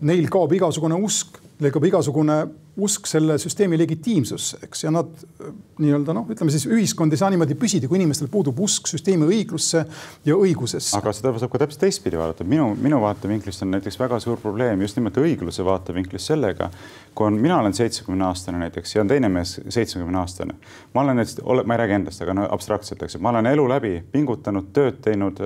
neil kaob igasugune usk, neil kaob igasugune usk selle süsteemi legitiimsusse, eks, ja nad äh, nii-öelda noh, ütleme siis ühiskond ei saa niimoodi püsida, kui inimestel puudub usk süsteemi õiglusse ja õigusesse. aga seda saab ka täpselt teistpidi vaadata. minu, minu vaatevinklist on näiteks väga suur probleem just nimelt õigluse vaatevinklist sellega, kui on, mina olen seitsmekümne aastane näiteks ja on teine mees seitsmekümne aastane. ma olen, ma ei räägi endast, aga no abstraktselt, eks, ma olen elu läbi pingutanud, tööd teinud,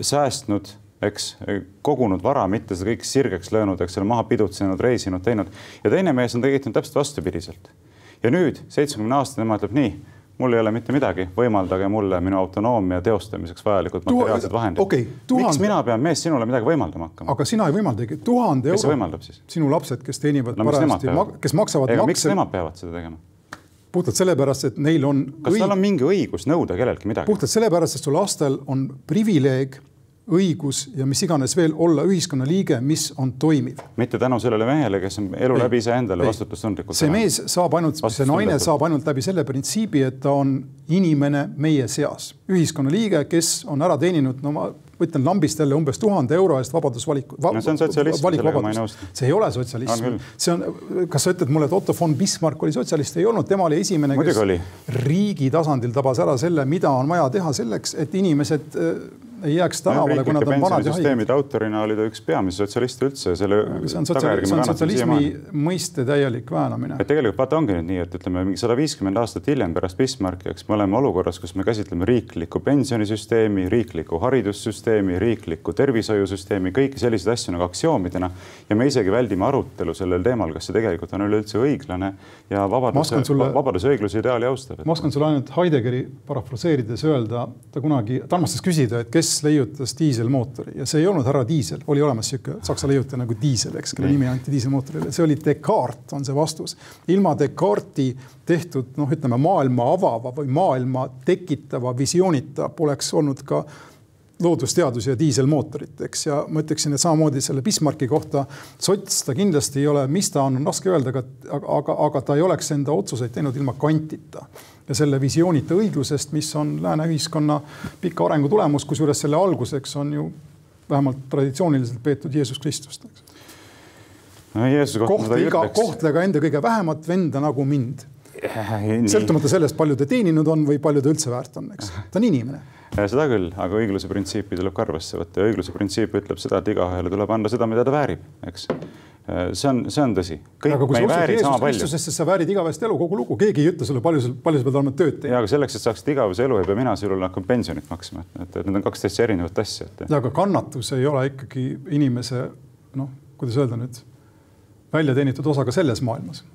säästnud eks, kogunud vara, mitte seda kõik sirgeks löönud, eks ole, maha pidutsenud, reisinud, teinud. ja teine mees on tegelikult täpselt vastupidiselt. ja nüüd seitsmekümne aastane, tema ütleb nii, mul ei ole mitte midagi, võimaldage mulle minu autonoomia teostamiseks vajalikud materiaalsed vahendid okay,. Tuhande... miks mina pean mees sinule midagi võimaldama hakkama? aga sina ei võimaldagi, tuhande euro. kes võimaldab siis? sinu lapsed, kes teenivad no, parajasti, kes maksavad Ega, makse. miks nemad peavad seda tegema? puhtalt sellepärast, et neil on. kas õig... tal on mingi õigus nõuda kelleltki midagi? puhtalt sellepärast, et su lastel on privileeg õigus ja mis iganes veel olla ühiskonnaliige, mis on toimiv. mitte tänu sellele mehele, kes on elu ei, läbi iseendale vastutustundlikult. see mees saab ainult, see naine saab ainult läbi selle printsiibi, et ta on inimene meie seas, ühiskonnaliige, kes on ära teeninud, no ma võtlen lambist jälle umbes tuhande euro eest vabadusvaliku va,. no see on sotsialism, sellega ma ei nõustu. see ei ole sotsialism, see on, kas sa ütled mulle, et Otto von Bismarck oli sotsialist, ei olnud, tema oli esimene, kes oli. riigi tasandil tabas ära selle, mida on vaja teha selleks, et inimesed ei jääks tänavale, kui nad on vanad ja haiged. autorina oli ta üks peamisi sotsialiste üldse ja selle. see on, sotsiali, see on sotsialismi mõiste täielik väänamine. et tegelikult vaata, ongi nüüd nii, et ütleme mingi sada viiskümmend aastat hiljem pärast Bismarcki, eks me oleme olukorras, kus me käsitleme riiklikku pensionisüsteemi, riiklikku haridussüsteemi, riiklikku tervishoiusüsteemi, kõiki selliseid asju nagu aksioomidena. ja me isegi väldime arutelu sellel teemal, kas see tegelikult on üleüldse õiglane ja vabaduse, sulle... vabaduse õigluse ideaali austav. ma oskan sulle ainult Heideggeri parafraseerides öelda, ta kunagi, ta armastas küsida, et kes leiutas diiselmootori ja see ei olnud härra Diisel, oli olemas niisugune saksa leiutaja nagu Diisel, eks, kelle nimi anti diiselmootorile, see oli Descartes, on see vastus. ilma Descartesi tehtud noh, ütleme maailma avava või maailma tekitava visioonita poleks olnud ka loodusteadusi ja diiselmootorit, eks, ja ma ütleksin, et samamoodi selle Bismarcki kohta sots ta kindlasti ei ole, mis ta on, on raske öelda, aga, aga, aga ta ei oleks enda otsuseid teinud ilma Kantita ja selle visioonita õiglusest, mis on lääne ühiskonna pika arengu tulemus, kusjuures selle alguseks on ju vähemalt traditsiooniliselt peetud Jeesus Kristust, eks. no Jeesuse kohta kohtle iga, kohtle ka enda kõige vähemat venda nagu mind. [LAUGHS] sõltumata sellest, palju ta teeninud on või palju ta üldse väärt on, eks, ta on inimene seda küll, aga õigluse printsiipi tuleb ka arvesse võtta ja õigluse printsiip ütleb seda, et igaühele tuleb anda seda, mida ta väärib, eks. see on, see on tõsi. aga kui sa usud Jeesus Kristusesse, sa väärid igavest elu, kogu lugu, keegi ei ütle sulle, palju sa, palju sa pead olema tööd teinud. ja aga selleks, et saaksid igavese elu, ei pea mina sinule hakkama pensionit maksma, et, et need on kaks täitsa erinevat asja et.... aga kannatus ei ole ikkagi inimese noh, kuidas öelda nüüd, välja teenitud osa ka selles maailmas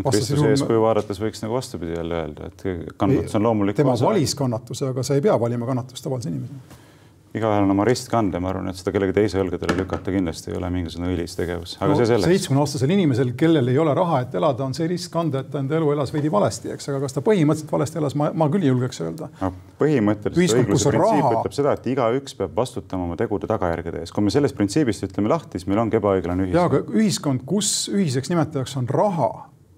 Kristuse eeskuju vaadates võiks nagu vastupidi jälle öelda, et kannatus on loomulik. tema valis kannatuse, aga sa ei pea valima kannatust tavalise inimesena. igaühel on oma ristkande, ma arvan, et seda kellegi teise õlgadele lükata kindlasti ei ole mingisugune õilis tegevus, aga no, see selleks. seitsmekümne aastasel inimesel, kellel ei ole raha, et elada, on see risk kanda, et ta enda elu elas veidi valesti, eks, aga kas ta põhimõtteliselt valesti elas, ma, ma küll julgeks öelda no,. põhimõtteliselt õigluse printsiip raha... ütleb seda, et igaüks peab vastutama oma tegude tagajärgede eest. kui me sellest printsiibist ütleme lahti, siis meil ongi ebaõiglane ühiskond. ja, aga ühiskond, kus ühiseks nimetajaks on raha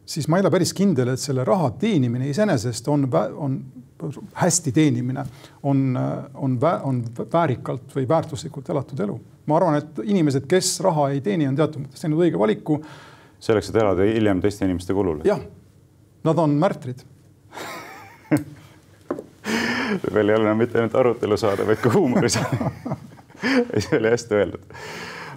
siis ma ei ole päris kindel, et selle raha teenimine iseenesest on, on hästi teenimine, on, on, on väärikalt või väärtuslikult elatud elu. ma arvan, et inimesed, kes raha ei teeni, on teatud mõttes teinud õige valiku. selleks, et elada hiljem teiste inimeste kulul. jah, nad on märtrid [LAUGHS] veel ei ole enam mitte ainult arutelu saada, vaid ka huumorisaade [LAUGHS] see oli hästi öeldud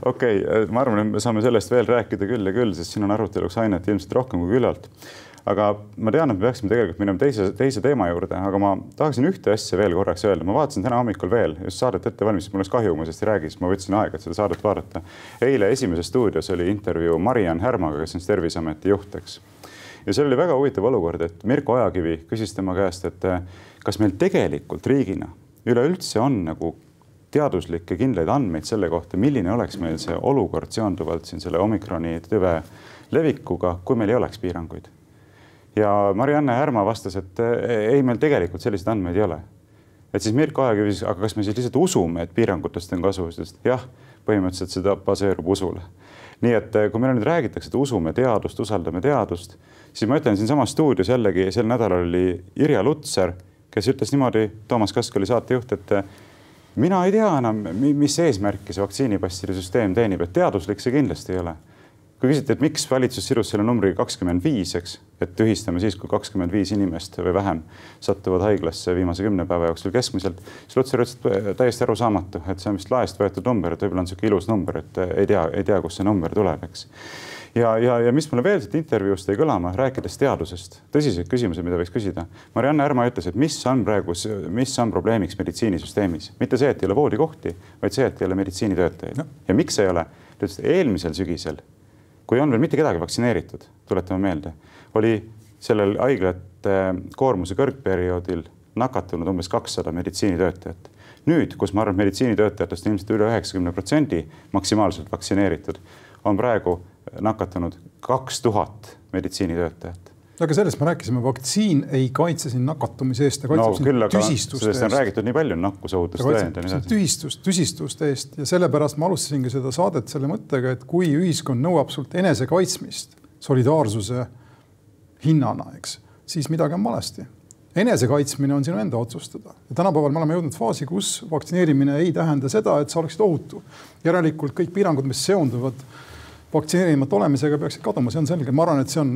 okei okay,, ma arvan, et me saame sellest veel rääkida küll ja küll, sest siin on aruteluks ainet ilmselt rohkem kui küllalt. aga ma tean, et me peaksime tegelikult minema teise, teise teema juurde, aga ma tahaksin ühte asja veel korraks öelda. ma vaatasin täna hommikul veel just saadet ette valmistades, mul oleks kahju, ma sellest ei räägi, sest ma võtsin aega, et seda saadet vaadata. eile Esimeses stuudios oli intervjuu Mariann Härmaga, kes on Terviseameti juht, eks. ja seal oli väga huvitav olukord, et Mirko Ojakivi küsis tema käest, et kas meil tegelikult riigina üleüldse on nagu teaduslikke kindlaid andmeid selle kohta, milline oleks meil see olukord seonduvalt siin selle omikroni tüve levikuga, kui meil ei oleks piiranguid. ja Marianne Härma vastas, et ei, meil tegelikult selliseid andmeid ei ole. et siis Mirko Aja küsis, aga kas me siis lihtsalt usume, et piirangutest on kasu, sest jah, põhimõtteliselt seda baseerub usule. nii et kui meile nüüd räägitakse, et usume teadust, usaldame teadust, siis ma ütlen siinsamas stuudios jällegi sel nädalal oli Irja Lutsar, kes ütles niimoodi, Toomas Kask oli saatejuht, et mina ei tea enam, mis eesmärki see vaktsiinipasside süsteem teenib, et teaduslik see kindlasti ei ole. kui küsiti, et miks valitsus sidus selle numbriga kakskümmend viis, eks, et tühistame siis, kui kakskümmend viis inimest või vähem satuvad haiglasse viimase kümne päeva jooksul keskmiselt, siis Lutsar ütles, et täiesti arusaamatu, et see on vist laest võetud number, et võib-olla on niisugune ilus number, et ei tea, ei tea, kust see number tuleb, eks ja, ja, ja mis mulle veel siit intervjuust jäi kõlama, rääkides teadusest, tõsiseid küsimusi, mida võiks küsida. Marianne Härma ütles, et mis on praegu, mis on probleemiks meditsiinisüsteemis, mitte see, et ei ole voodikohti, vaid see, et ei ole meditsiinitöötajaid no.. ja miks ei ole? ta ütles, et eelmisel sügisel, kui on veel mitte kedagi vaktsineeritud, tuletame meelde, oli sellel haiglate koormuse kõrgperioodil nakatunud umbes kakssada meditsiinitöötajat. nüüd, kus ma arvan, et meditsiinitöötajatest ilmselt üle üheksakümne protsendi maksimaalselt vaktsineeritud, on praegu nakatunud kaks tuhat meditsiinitöötajat. aga sellest me rääkisime, vaktsiin ei kaitse sind nakatumise eest, ta kaitseb no, sind küll, tüsistuste eest. räägitud nii palju, nakkusohutust tõend ja nii edasi. tühistust, tüsistuste eest ja sellepärast ma alustasingi seda saadet selle mõttega, et kui ühiskond nõuab sult enesekaitsmist solidaarsuse hinnana, eks, siis midagi on valesti enesekaitsmine on sinu enda otsustada ja tänapäeval me oleme jõudnud faasi, kus vaktsineerimine ei tähenda seda, et sa oleksid ohutu. järelikult kõik piirangud, mis seonduvad vaktsineerimata olemisega, peaksid kaduma, see on selge, ma arvan, et see on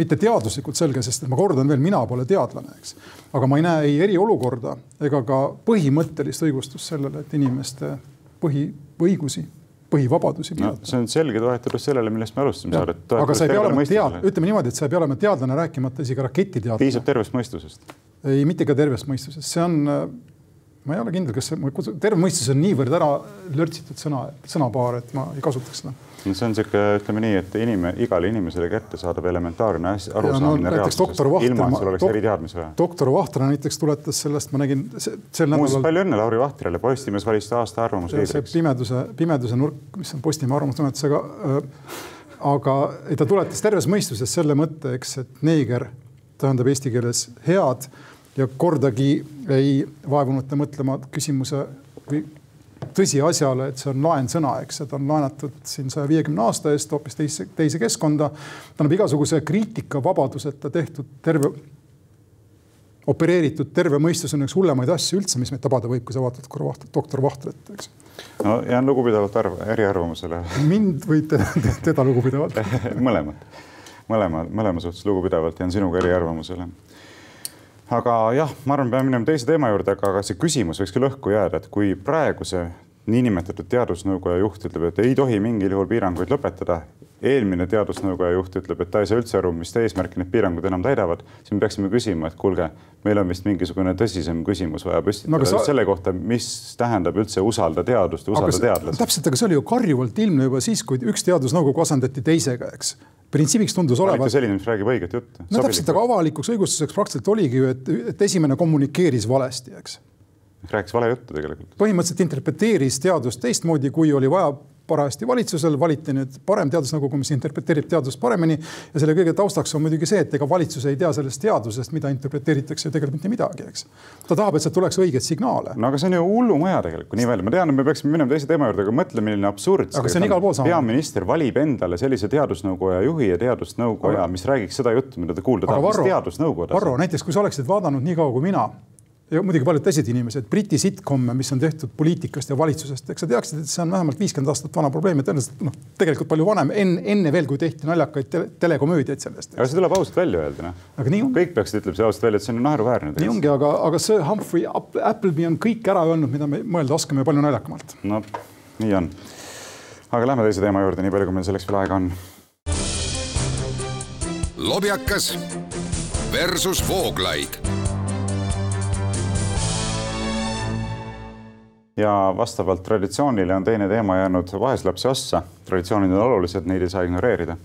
mitte teaduslikult selge, sest et ma kordan veel, mina pole teadlane, eks. aga ma ei näe ei eriolukorda ega ka põhimõttelist õigustust sellele, et inimeste põhiõigusi, põhivabadusi no piirata. see on selge toetus sellele, millest me alustasime Jah, saadet. aga sa ei pea olema tead-, ütleme niimoodi, et sa ei pea olema teadlane, rääkimata isegi raketiteadlane. piisab tervest mõistusest. ei, mitte ka tervest mõistusest, see on, ma ei ole kindel, kas see, terve mõistus on niivõrd ära lörtsitud sõna, sõnapaar, et ma ei kasutaks seda. no see on sihuke, ütleme nii, et inime, igale inimesele kättesaadav elementaarne no arusaamine doktor reaalsusest, ilma et sul oleks dok- eriteadmisi vaja. doktor Vahtre näiteks tuletas sellest, ma nägin se- sel muuseas, nädalal palju õnne Lauri Vahtrele, Postimees valis ta aasta see arvamusliidriks. pimeduse, pimeduse nurk, mis on Postimehe arvamustunnetusega. aga ei, ta tuletas terves mõistuses selle mõtte, eks, et neeger tähendab eesti keeles head ja kordagi ei vaevunud ta mõtlema küsimuse või tõsiasjale, et see on laensõna, eks, et on laenatud siin saja viiekümne aasta eest hoopis teise, teise keskkonda. tähendab igasuguse kriitikavabaduseta tehtud terve, opereeritud terve mõistus on üks hullemaid asju üldse, mis meid tabada võib, kui sa vaatad korra Vaht- doktor Vahtrit, eks. no jään lugupidavalt arv, eriarvamusele [LAUGHS] mind või teda, teda lugupidavalt. [LAUGHS] mõlemad, mõlema, mõlema suhtes lugupidavalt jään sinuga eriarvamusele. Aga jah, ma arvan, peame minema teise teema juurde, aga, aga see küsimus võiks küll õhku jääda, et kui praegu see niinimetatud teadusnõukoja juht ütleb, et ei tohi mingil juhul piiranguid lõpetada. eelmine teadusnõukoja juht ütleb, et ta ei saa üldse aru, mis eesmärki need piirangud enam täidavad, siis me peaksime küsima, et kuulge, meil on vist mingisugune tõsisem küsimus vaja püstitada No sa- selle kohta, mis tähendab üldse usalda teadust usalda see, teadlasi. täpselt, aga see oli ju karjuvalt ilmne juba siis, kui üks teadusnõukogu asendati teisega, eks. Printsiibiks tundus olevat. selline, mis räägib õiget juttu. no täpselt, aga avalikuks õigustuseks praktiliselt oligi ju, et, et esimene kommunikeeris valesti, eks. rääkis vale juttu tegelikult. põhimõtteliselt interpreteeris teadust teistmoodi, kui oli vaja parajasti valitsusel, valiti nüüd parem teadusnõukogu, mis interpreteerib teadust paremini. ja selle kõige taustaks on muidugi see, et ega valitsus ei tea sellest teadusest, mida interpreteeritakse ju tegelikult mitte midagi, eks. ta tahab, et sealt tuleks õigeid signaale. no aga see on ju hullumaja tegelikult nii välja, ma tean, et me peaksime minema teise teema juurde, aga mõtle, milline absurd. Aga see on igal pool sama. peaminister valib endale sellise teadusnõukoja juhi ja teadusnõukoja, mis räägiks seda juttu, mida ta kuulda tahab. mis teadusnõukoda Varro, näiteks kui sa oleksid vaadanud nii kaua kui mina ja muidugi paljud teised inimesed, Briti sitcom'e, mis on tehtud poliitikast ja valitsusest, eks sa teaksid, et see on vähemalt viiskümmend aastat vana probleem ja tõenäoliselt noh, tegelikult palju vanem enne, enne veel, kui tehti naljakaid tele, telekomöödiaid sellest. aga see tuleb ausalt välja öelda, noh. aga nii ongi, kõik peaksid ütlema see ausalt välja, et see on naeruväärne. nii ongi, aga, aga see Humphrey App- Appleby on kõik ära öelnud, mida me mõelda oskame ja palju naljakamalt. no nii on. aga lähme teise teema juurde, nii palju, kui meil selleks veel aega on. lobjakas versus Vooglaid ja vastavalt traditsioonile on teine teema jäänud vaeslapse ossa. traditsioonid on olulised, neid ei saa ignoreerida.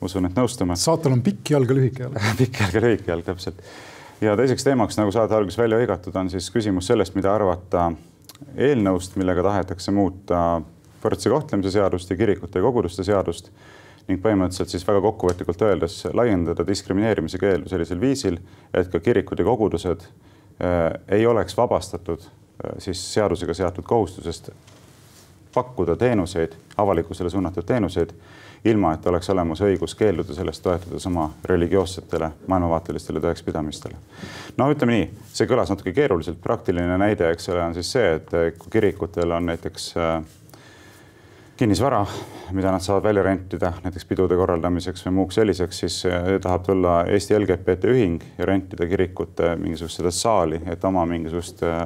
usun, et nõustume. [LAUGHS] saatel on pikk jalg ja lühike jalg. pikk jalg ja lühike jalg, täpselt. ja teiseks teemaks, nagu saate alguses välja hõigatud, on siis küsimus sellest, mida arvata eelnõust, millega tahetakse muuta võrdse kohtlemise seadust ja kirikute ja koguduste seadust ning põhimõtteliselt siis väga kokkuvõtlikult öeldes laiendada diskrimineerimise keeldu sellisel viisil, et ka kirikud ja kogudused äh, ei oleks vabastatud siis seadusega seatud kohustusest pakkuda teenuseid, avalikkusele suunatud teenuseid, ilma et oleks olemas õigus keelduda sellest toetudes oma religioossetele maailmavaatelistele tõekspidamistele. no ütleme nii, see kõlas natuke keeruliselt, praktiline näide, eks ole, on siis see, et kui kirikutel on näiteks äh, kinnisvara, mida nad saavad välja rentida näiteks pidude korraldamiseks või muuks selliseks, siis äh, tahab tulla Eesti LGBT ühing ja rentida kirikute mingisugust seda saali, et oma mingisugust äh,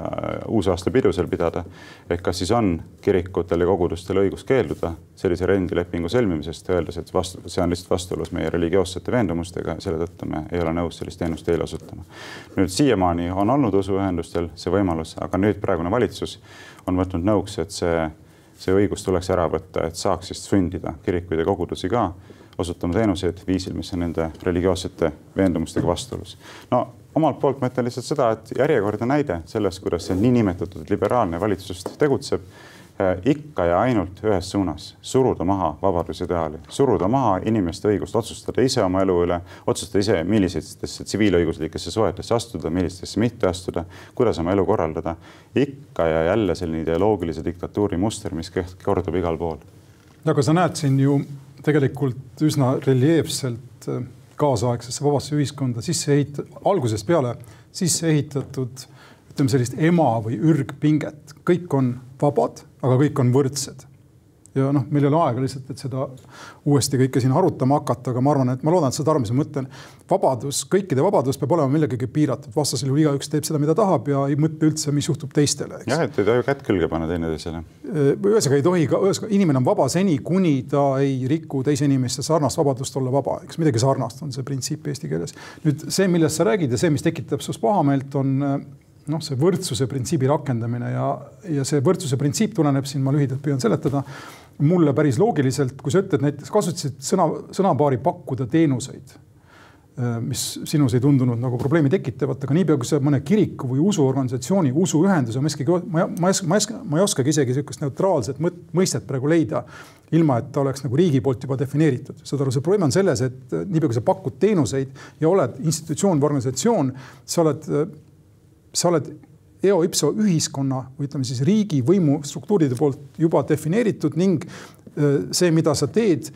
uusaastapidu seal pidada. ehk kas siis on kirikutel ja kogudustel õigus keelduda sellise rendilepingu sõlmimisest, öeldes, et vastu, see on lihtsalt vastuolus meie religioossete veendumustega ja selle tõttu me ei ole nõus sellist teenust teile osutama. nüüd siiamaani on olnud usuühendustel see võimalus, aga nüüd praegune valitsus on võtnud nõuks, et see see õigus tuleks ära võtta, et saaks siis sundida kirikuid ja kogudusi ka osutama teenuseid viisil, mis on nende religioossete veendumustega vastuolus. no omalt poolt ma ütlen lihtsalt seda, et järjekordne näide sellest, kuidas see niinimetatud liberaalne valitsus tegutseb. Äh, ikka ja ainult ühes suunas, suruda maha vabadusideaali, suruda maha inimeste õigust otsustada ise oma elu üle, otsustada ise, millistesse tsiviilõiguslikesse suhetesse astuda, millistesse mitte astuda, kuidas oma elu korraldada. ikka ja jälle selline ideoloogilise diktatuuri muster, mis kordub igal pool. aga sa näed siin ju tegelikult üsna reljeefselt äh, kaasaegsesse vabasse ühiskonda sisse ehit-, algusest peale sisse ehitatud ütleme sellist ema või ürgpinget, kõik on vabad, aga kõik on võrdsed ja noh, meil ei ole aega lihtsalt, et seda uuesti kõike siin arutama hakata, aga ma arvan, et ma loodan, et sa saad aru, mis ma mõtlen. vabadus, kõikide vabadus peab olema millegagi piiratud, vastasel juhul igaüks teeb seda, mida tahab ja ei mõtle üldse, mis juhtub teistele. jah, et ei tohi kätt külge panna teineteisele. ühesõnaga ei tohi ka, ühesõnaga inimene on vaba seni, kuni ta ei riku teise inimeste sarnast vabadust olla vaba, eks midagi sarnast on see printsiip eesti keeles. nüüd see, millest sa räägid ja see, mis tekitab sinust pahameelt, on noh, see võrdsuse printsiibi rakendamine ja, ja see võrdsuse printsiip tuleneb siin, ma lühidalt püüan seletada mulle päris loogiliselt, kui sa ütled näiteks, kasutasid sõna, sõnapaari pakkuda teenuseid, äh, mis sinus ei tundunud nagu probleemi tekitavat, aga niipea kui sa mõne kiriku või usuorganisatsiooni, usuühenduse, ma ei, ma, ma, ma, ma ei oskagi isegi niisugust neutraalset mõistet praegu leida, ilma et ta oleks nagu riigi poolt juba defineeritud. saad aru, see probleem on selles, et äh, niipea kui sa pakud teenuseid ja oled institutsioon või organisatsioon, sa oled, äh, sa oled eo ipso ühiskonna või ütleme siis riigi võimustruktuuride poolt juba defineeritud ning see, mida sa teed,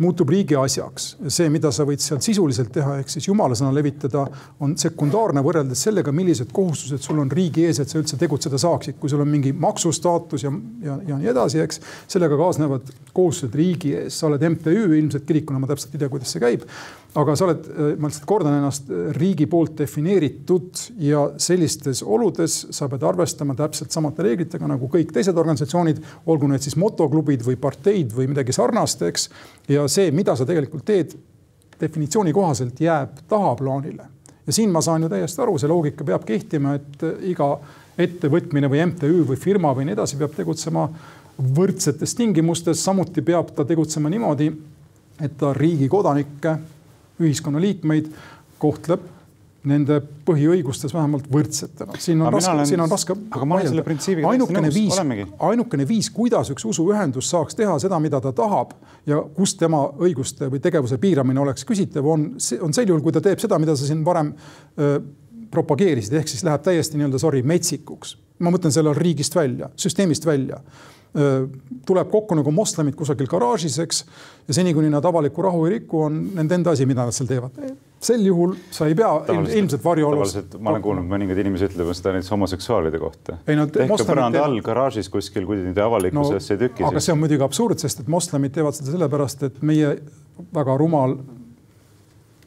muutub riigi asjaks. see, mida sa võid seal sisuliselt teha, ehk siis jumala sõna levitada, on sekundaarne võrreldes sellega, millised kohustused sul on riigi ees, et sa üldse tegutseda saaksid. kui sul on mingi maksustaatus ja, ja, ja nii edasi, eks sellega kaasnevad kohustused riigi ees, sa oled MTÜ, ilmselt kirikuna ma täpselt ei tea, kuidas see käib aga sa oled, ma lihtsalt kordan ennast, riigi poolt defineeritud ja sellistes oludes sa pead arvestama täpselt samade reeglitega nagu kõik teised organisatsioonid, olgu need siis motoklubid või parteid või midagi sarnast, eks. ja see, mida sa tegelikult teed, definitsiooni kohaselt jääb tahaplaanile. ja siin ma saan ju täiesti aru, see loogika peab kehtima, et iga ettevõtmine või MTÜ või firma või nii edasi peab tegutsema võrdsetes tingimustes, samuti peab ta tegutsema niimoodi, et ta riigi kodanikke ühiskonnaliikmeid kohtleb nende põhiõigustes vähemalt võrdsetena. siin on aga raske, siin on raske. aga ma olen selle printsiibiga ainukene viis, ainukene viis, kuidas üks usuühendus saaks teha seda, mida ta tahab ja kus tema õiguste või tegevuse piiramine oleks küsitav, on, on sel juhul, kui ta teeb seda, mida sa siin varem öö, propageerisid, ehk siis läheb täiesti nii-öelda sorry metsikuks. ma mõtlen selle riigist välja, süsteemist välja tuleb kokku nagu moslemid kusagil garaažis, eks. ja seni, kuni nad avalikku rahu ei riku, on nende enda asi, mida nad seal teevad. sel juhul sa ei pea ilmselt varjuolus. ma olen kuulnud mõningaid inimesi ütlemas seda näiteks homoseksuaalide kohta. tehke põranda all garaažis kuskil, kui te avalikkuse ees no, ei tüki. aga see on muidugi absurd, sest et moslemid teevad seda sellepärast, et meie väga rumal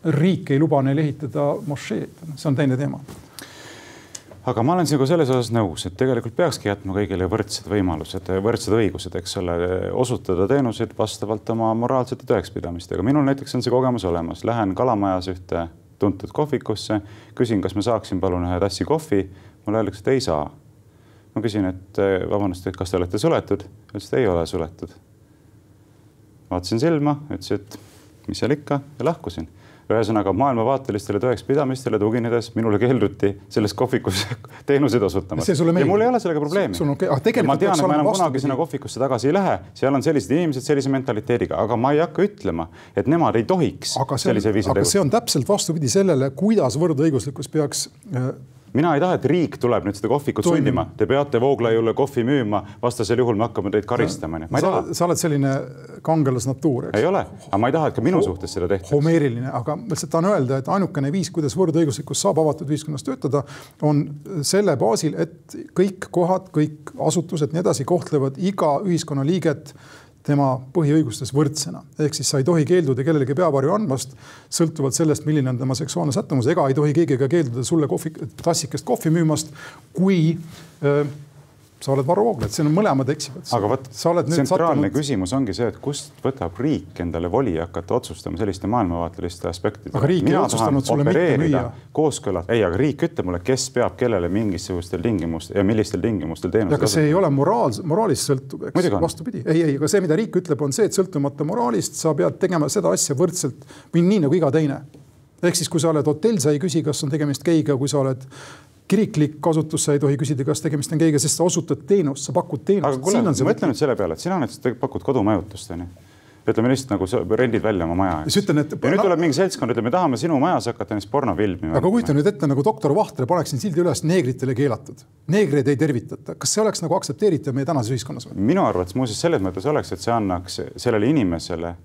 riik ei luba neil ehitada mošeed, see on teine teema aga ma olen sinuga selles osas nõus, et tegelikult peakski jätma kõigile võrdsed võimalused, võrdsed õigused, eks ole, osutada teenuseid vastavalt oma moraalsete tõekspidamistega. minul näiteks on see kogemus olemas, lähen Kalamajas ühte tuntud kohvikusse, küsin, kas ma saaksin palun ühe tassi kohvi. mulle öeldakse, et ei saa. ma küsin, et vabandust, et kas te olete suletud? ütles, et ei ole suletud. vaatasin silma, ütles, et mis seal ikka ja lahkusin ühesõnaga maailmavaatelistele tõekspidamistele tuginedes minule keelduti selles kohvikus [LAUGHS] teenuseid osutamast. ja mul ei ole sellega probleemi. Okay. Ah, ma tean, et ma enam kunagi sinna kohvikusse tagasi ei lähe, seal on sellised inimesed sellise mentaliteediga, aga ma ei hakka ütlema, et nemad ei tohiks aga see on, aga see on täpselt vastupidi sellele, kuidas võrdõiguslikkus peaks äh, mina ei taha, et riik tuleb nüüd seda kohvikut Toimima. sundima, te peate Vooglaiule kohvi müüma, vastasel juhul me hakkame teid karistama. sa, sa oled selline kangelasnatuur, eks? ei ole, aga ma ei taha, et ka minu Ho suhtes seda tehtaks. homeeriline, aga ma lihtsalt tahan öelda, et ainukene viis, kuidas võrdõiguslikkus saab avatud ühiskonnas töötada, on selle baasil, et kõik kohad, kõik asutused, nii edasi kohtlevad iga ühiskonnaliiget tema põhiõigustes võrdsena. ehk siis sa ei tohi keelduda kellelegi peavarju andmast, sõltuvalt sellest, milline on tema seksuaalne sättumus, ega ei tohi keegi ka keelduda sulle kohvi, tassikest kohvi müümast, kui öö, sa oled Varro Vooglaid, siin on mõlemad eksivad. aga vot tsentraalne sattunud... küsimus ongi see, et kust võtab riik endale voli hakata otsustama selliste maailmavaateliste aspektidega. aga riik ei otsustanud sulle mitte müüa. kooskõlas, ei, aga riik ütleb mulle, kes peab kellele mingisugustel tingimustel ja millistel tingimustel teenuseid. aga see ei ole moraal, moraalist sõltub, eks vastupidi, ei, ei, aga see, mida riik ütleb, on see, et sõltumata moraalist sa pead tegema seda asja võrdselt või nii nagu iga teine ehk siis, kui sa oled hotell, sa ei küsi, kas on tegemist geiga, kui sa oled kiriklik kasutus, sa ei tohi küsida, kas tegemist on keegi, sest sa osutad teenust, sa pakud teenust. aga kuule, mõtle nüüd selle peale, et sina näiteks pakud kodumajutust, onju ütleme lihtsalt nagu sa rendid välja oma maja. siis ütlen, et. ja nüüd tuleb mingi seltskond, ütleb, me tahame sinu majas hakata näiteks porno filmima. aga kujuta nüüd ette nagu doktor Vahtre paneksin sildi üles neegritele keelatud. neegreid ei tervitata, kas see oleks nagu aktsepteeritav meie tänases ühiskonnas või? minu arvates muuseas selles mõttes oleks, et see annaks sellele inimesele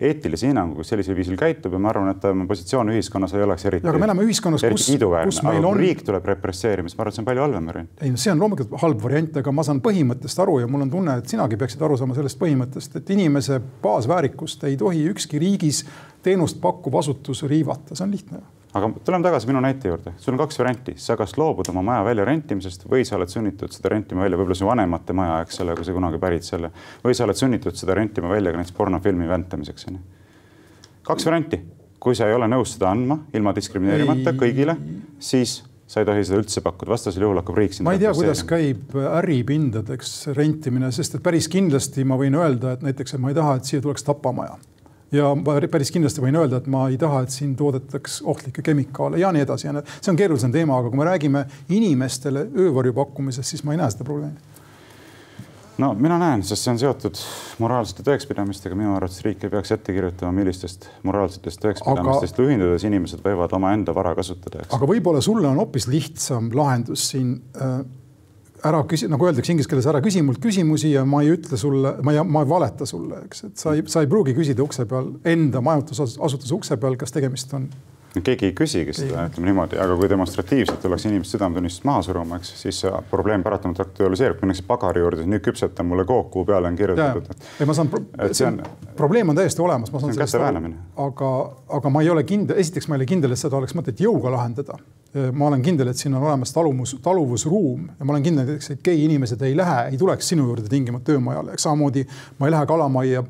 eetilise hinnangu, kus sellisel viisil käitub ja ma arvan, et tema positsioon ühiskonnas ei oleks eriti. aga me elame ühiskonnas, kus, kus meil on. riik tuleb represseerima, siis ma arvan, et see on palju halvem variant. ei, see on loomulikult halb variant, aga ma saan põhimõttest aru ja mul on tunne, et sinagi peaksid aru saama sellest põhimõttest, et inimese baasväärikust ei tohi ükski riigis teenust pakkuv asutus riivata, see on lihtne aga tuleme tagasi minu näite juurde, sul on kaks varianti, sa kas loobud oma maja välja rentimisest või sa oled sunnitud seda rentima välja, võib-olla su vanemate maja, eks ole, kui sa kunagi pärid selle, või sa oled sunnitud seda rentima välja ka näiteks pornofilmi väntamiseks onju. kaks varianti, kui sa ei ole nõus seda andma ilma diskrimineerimata kõigile, siis sa ei tohi seda üldse pakkuda, vastasel juhul hakkab riik sind. ma ei tea, kuidas käib äripindadeks rentimine, sest et päris kindlasti ma võin öelda, et näiteks, et ma ei taha, et siia tuleks tapamaja ja ma päris kindlasti võin öelda, et ma ei taha, et siin toodetaks ohtlikke kemikaale ja nii edasi ja need, see on keerulisem teema, aga kui me räägime inimestele öövarju pakkumisest, siis ma ei näe seda probleemi. No mina näen, sest see on seotud moraalsete tõekspidamistega, minu arvates riik ei peaks ette kirjutama, millistest moraalsetest tõekspidamistest aga... juhindudes inimesed võivad omaenda vara kasutada. aga võib-olla sulle on hoopis lihtsam lahendus siin äh, ära küsi, nagu öeldakse inglise keeles, ära küsi mult küsimusi ja ma ei ütle sulle, ma ei, ma ei valeta sulle, eks, et sa ei, sa ei pruugi küsida ukse peal, enda majutusasutuse ukse peal, kas tegemist on keegi ei küsigi seda, ütleme niimoodi, aga kui demonstratiivselt tullakse inimest südametunnistust maha suruma, eks siis see probleem paratamatult aktualiseerub, minnakse pagari juurde, nüüd küpseta mulle kook, kuhu peale on kirjutatud. ei, ma saan pro, on, probleem on täiesti olemas, ma saan sellest aru, aga, aga ma ei ole kindel, esiteks ma ei ole kindel, et seda oleks mõtet jõuga lahendada ma olen kindel, et siin on olemas taluvus, taluvusruum ja ma olen kindel et gei inimesed ei lähe, ei tuleks sinu juurde tingimata töömajale, samamoodi ma ei lähe kalamajja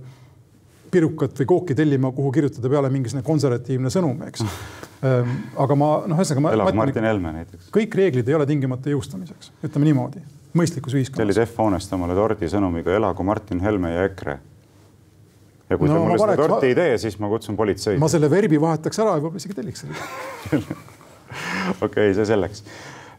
pirukat või kooki tellima, kuhu kirjutada peale mingisugune konservatiivne sõnum, eks. Ehm, [LAUGHS] aga ma noh, ühesõnaga. elab Martin Helme näiteks. kõik reeglid ei ole tingimata jõustamiseks, ütleme niimoodi, mõistlikus ühiskonnas. tellid F-hoonest omale tordi sõnumiga elagu Martin Helme ja EKRE ja kui no, te mulle seda torti ei tee, siis ma kutsun politseid. ma selle verbi vahetaks ära ja võib-olla isegi telliks selle [LAUGHS] [LAUGHS] [LAUGHS] okei see selleks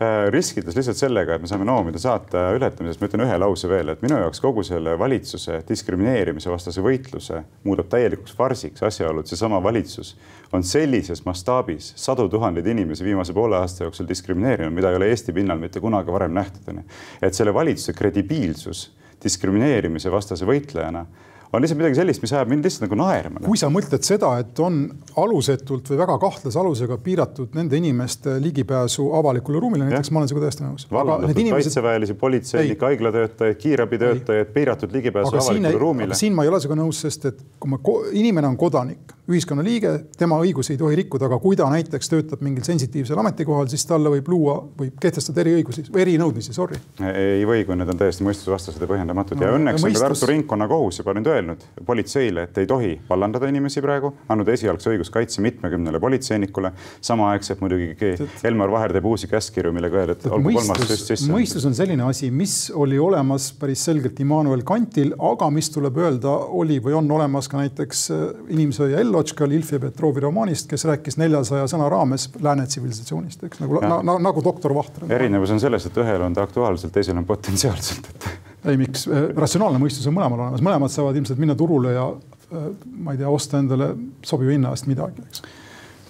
äh, riskides lihtsalt sellega, et me saame noomida saate ületamisest, ma ütlen ühe lause veel, et minu jaoks kogu selle valitsuse diskrimineerimise vastase võitluse muudab täielikuks farsiks asjaolu, et seesama valitsus on sellises mastaabis sadu tuhandeid inimesi viimase poole aasta jooksul diskrimineerinud, mida ei ole Eesti pinnal mitte kunagi varem nähtud. et selle valitsuse kredibiilsus diskrimineerimise vastase võitlejana on lihtsalt midagi sellist, mis ajab mind lihtsalt nagu naerma. kui sa mõtled seda, et on alusetult või väga kahtlase alusega piiratud nende inimeste ligipääsu avalikule ruumile, näiteks ma olen sinuga täiesti nõus. Inimesed... kaitseväelisi, politseinikke, haiglatöötajaid, kiirabitöötajaid, piiratud ligipääsu avalikule ruumile. siin ma ei ole sinuga nõus, sest et kui ma, inimene on kodanik, ühiskonnaliige, tema õigusi ei tohi rikkuda, aga kui ta näiteks töötab mingil sensitiivsel ametikohal, siis talle võib luua, võib kehtestada eriõigusi erinõudmisi, sorry. ei või, kui need on täiesti mõistusvastased ja põhjendamatud no, ja õnneks on ka Tartu ringkonnakohus juba nüüd öelnud, öelnud politseile, et ei tohi vallandada inimesi praegu, andnud esialgse õiguskaitse mitmekümnele politseinikule. samaaegselt muidugi Elmar Vaher teeb uusi käskkirju, millega öelda, et olgu kolmas süst sisse. mõistus on selline asi, mis oli olemas päris selgelt Immanuel Kantil, aga mis tuleb öelda, oli või on olemas ka näiteks äh, inimsööja Ellotškal Ilfi Petrovi romaanist, kes rääkis neljasaja sõna raames lääne tsivilisatsioonist, eks nagu, na, nagu doktor Vahter. erinevus on selles, et ühel on ta aktuaalselt, teisel on potentsiaalselt, et [LAUGHS] ei, miks, äh, ratsionaalne mõistus on mõlemal olemas, mõlemad saavad ilmselt minna turule ja äh, ma ei tea, osta endale sobiva hinna eest midagi, eks.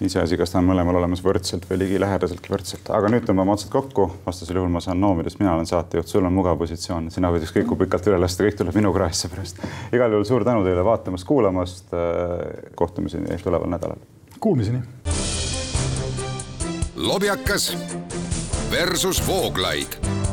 Iseasi, kas ta on mõlemal olemas võrdselt või ligilähedaseltki võrdselt, aga nüüd tõmbame otsad kokku, vastasel juhul ma saan noomida, sest mina olen saatejuht, sul on mugav positsioon, sina võid ükskõik kui pikalt üle lasta, kõik tuleb minu kraesse pärast. igal juhul suur tänu teile vaatamast, kuulamast. Äh, kohtumiseni tuleval nädalal. Kuulmiseni. lobjakas versus Vooglaid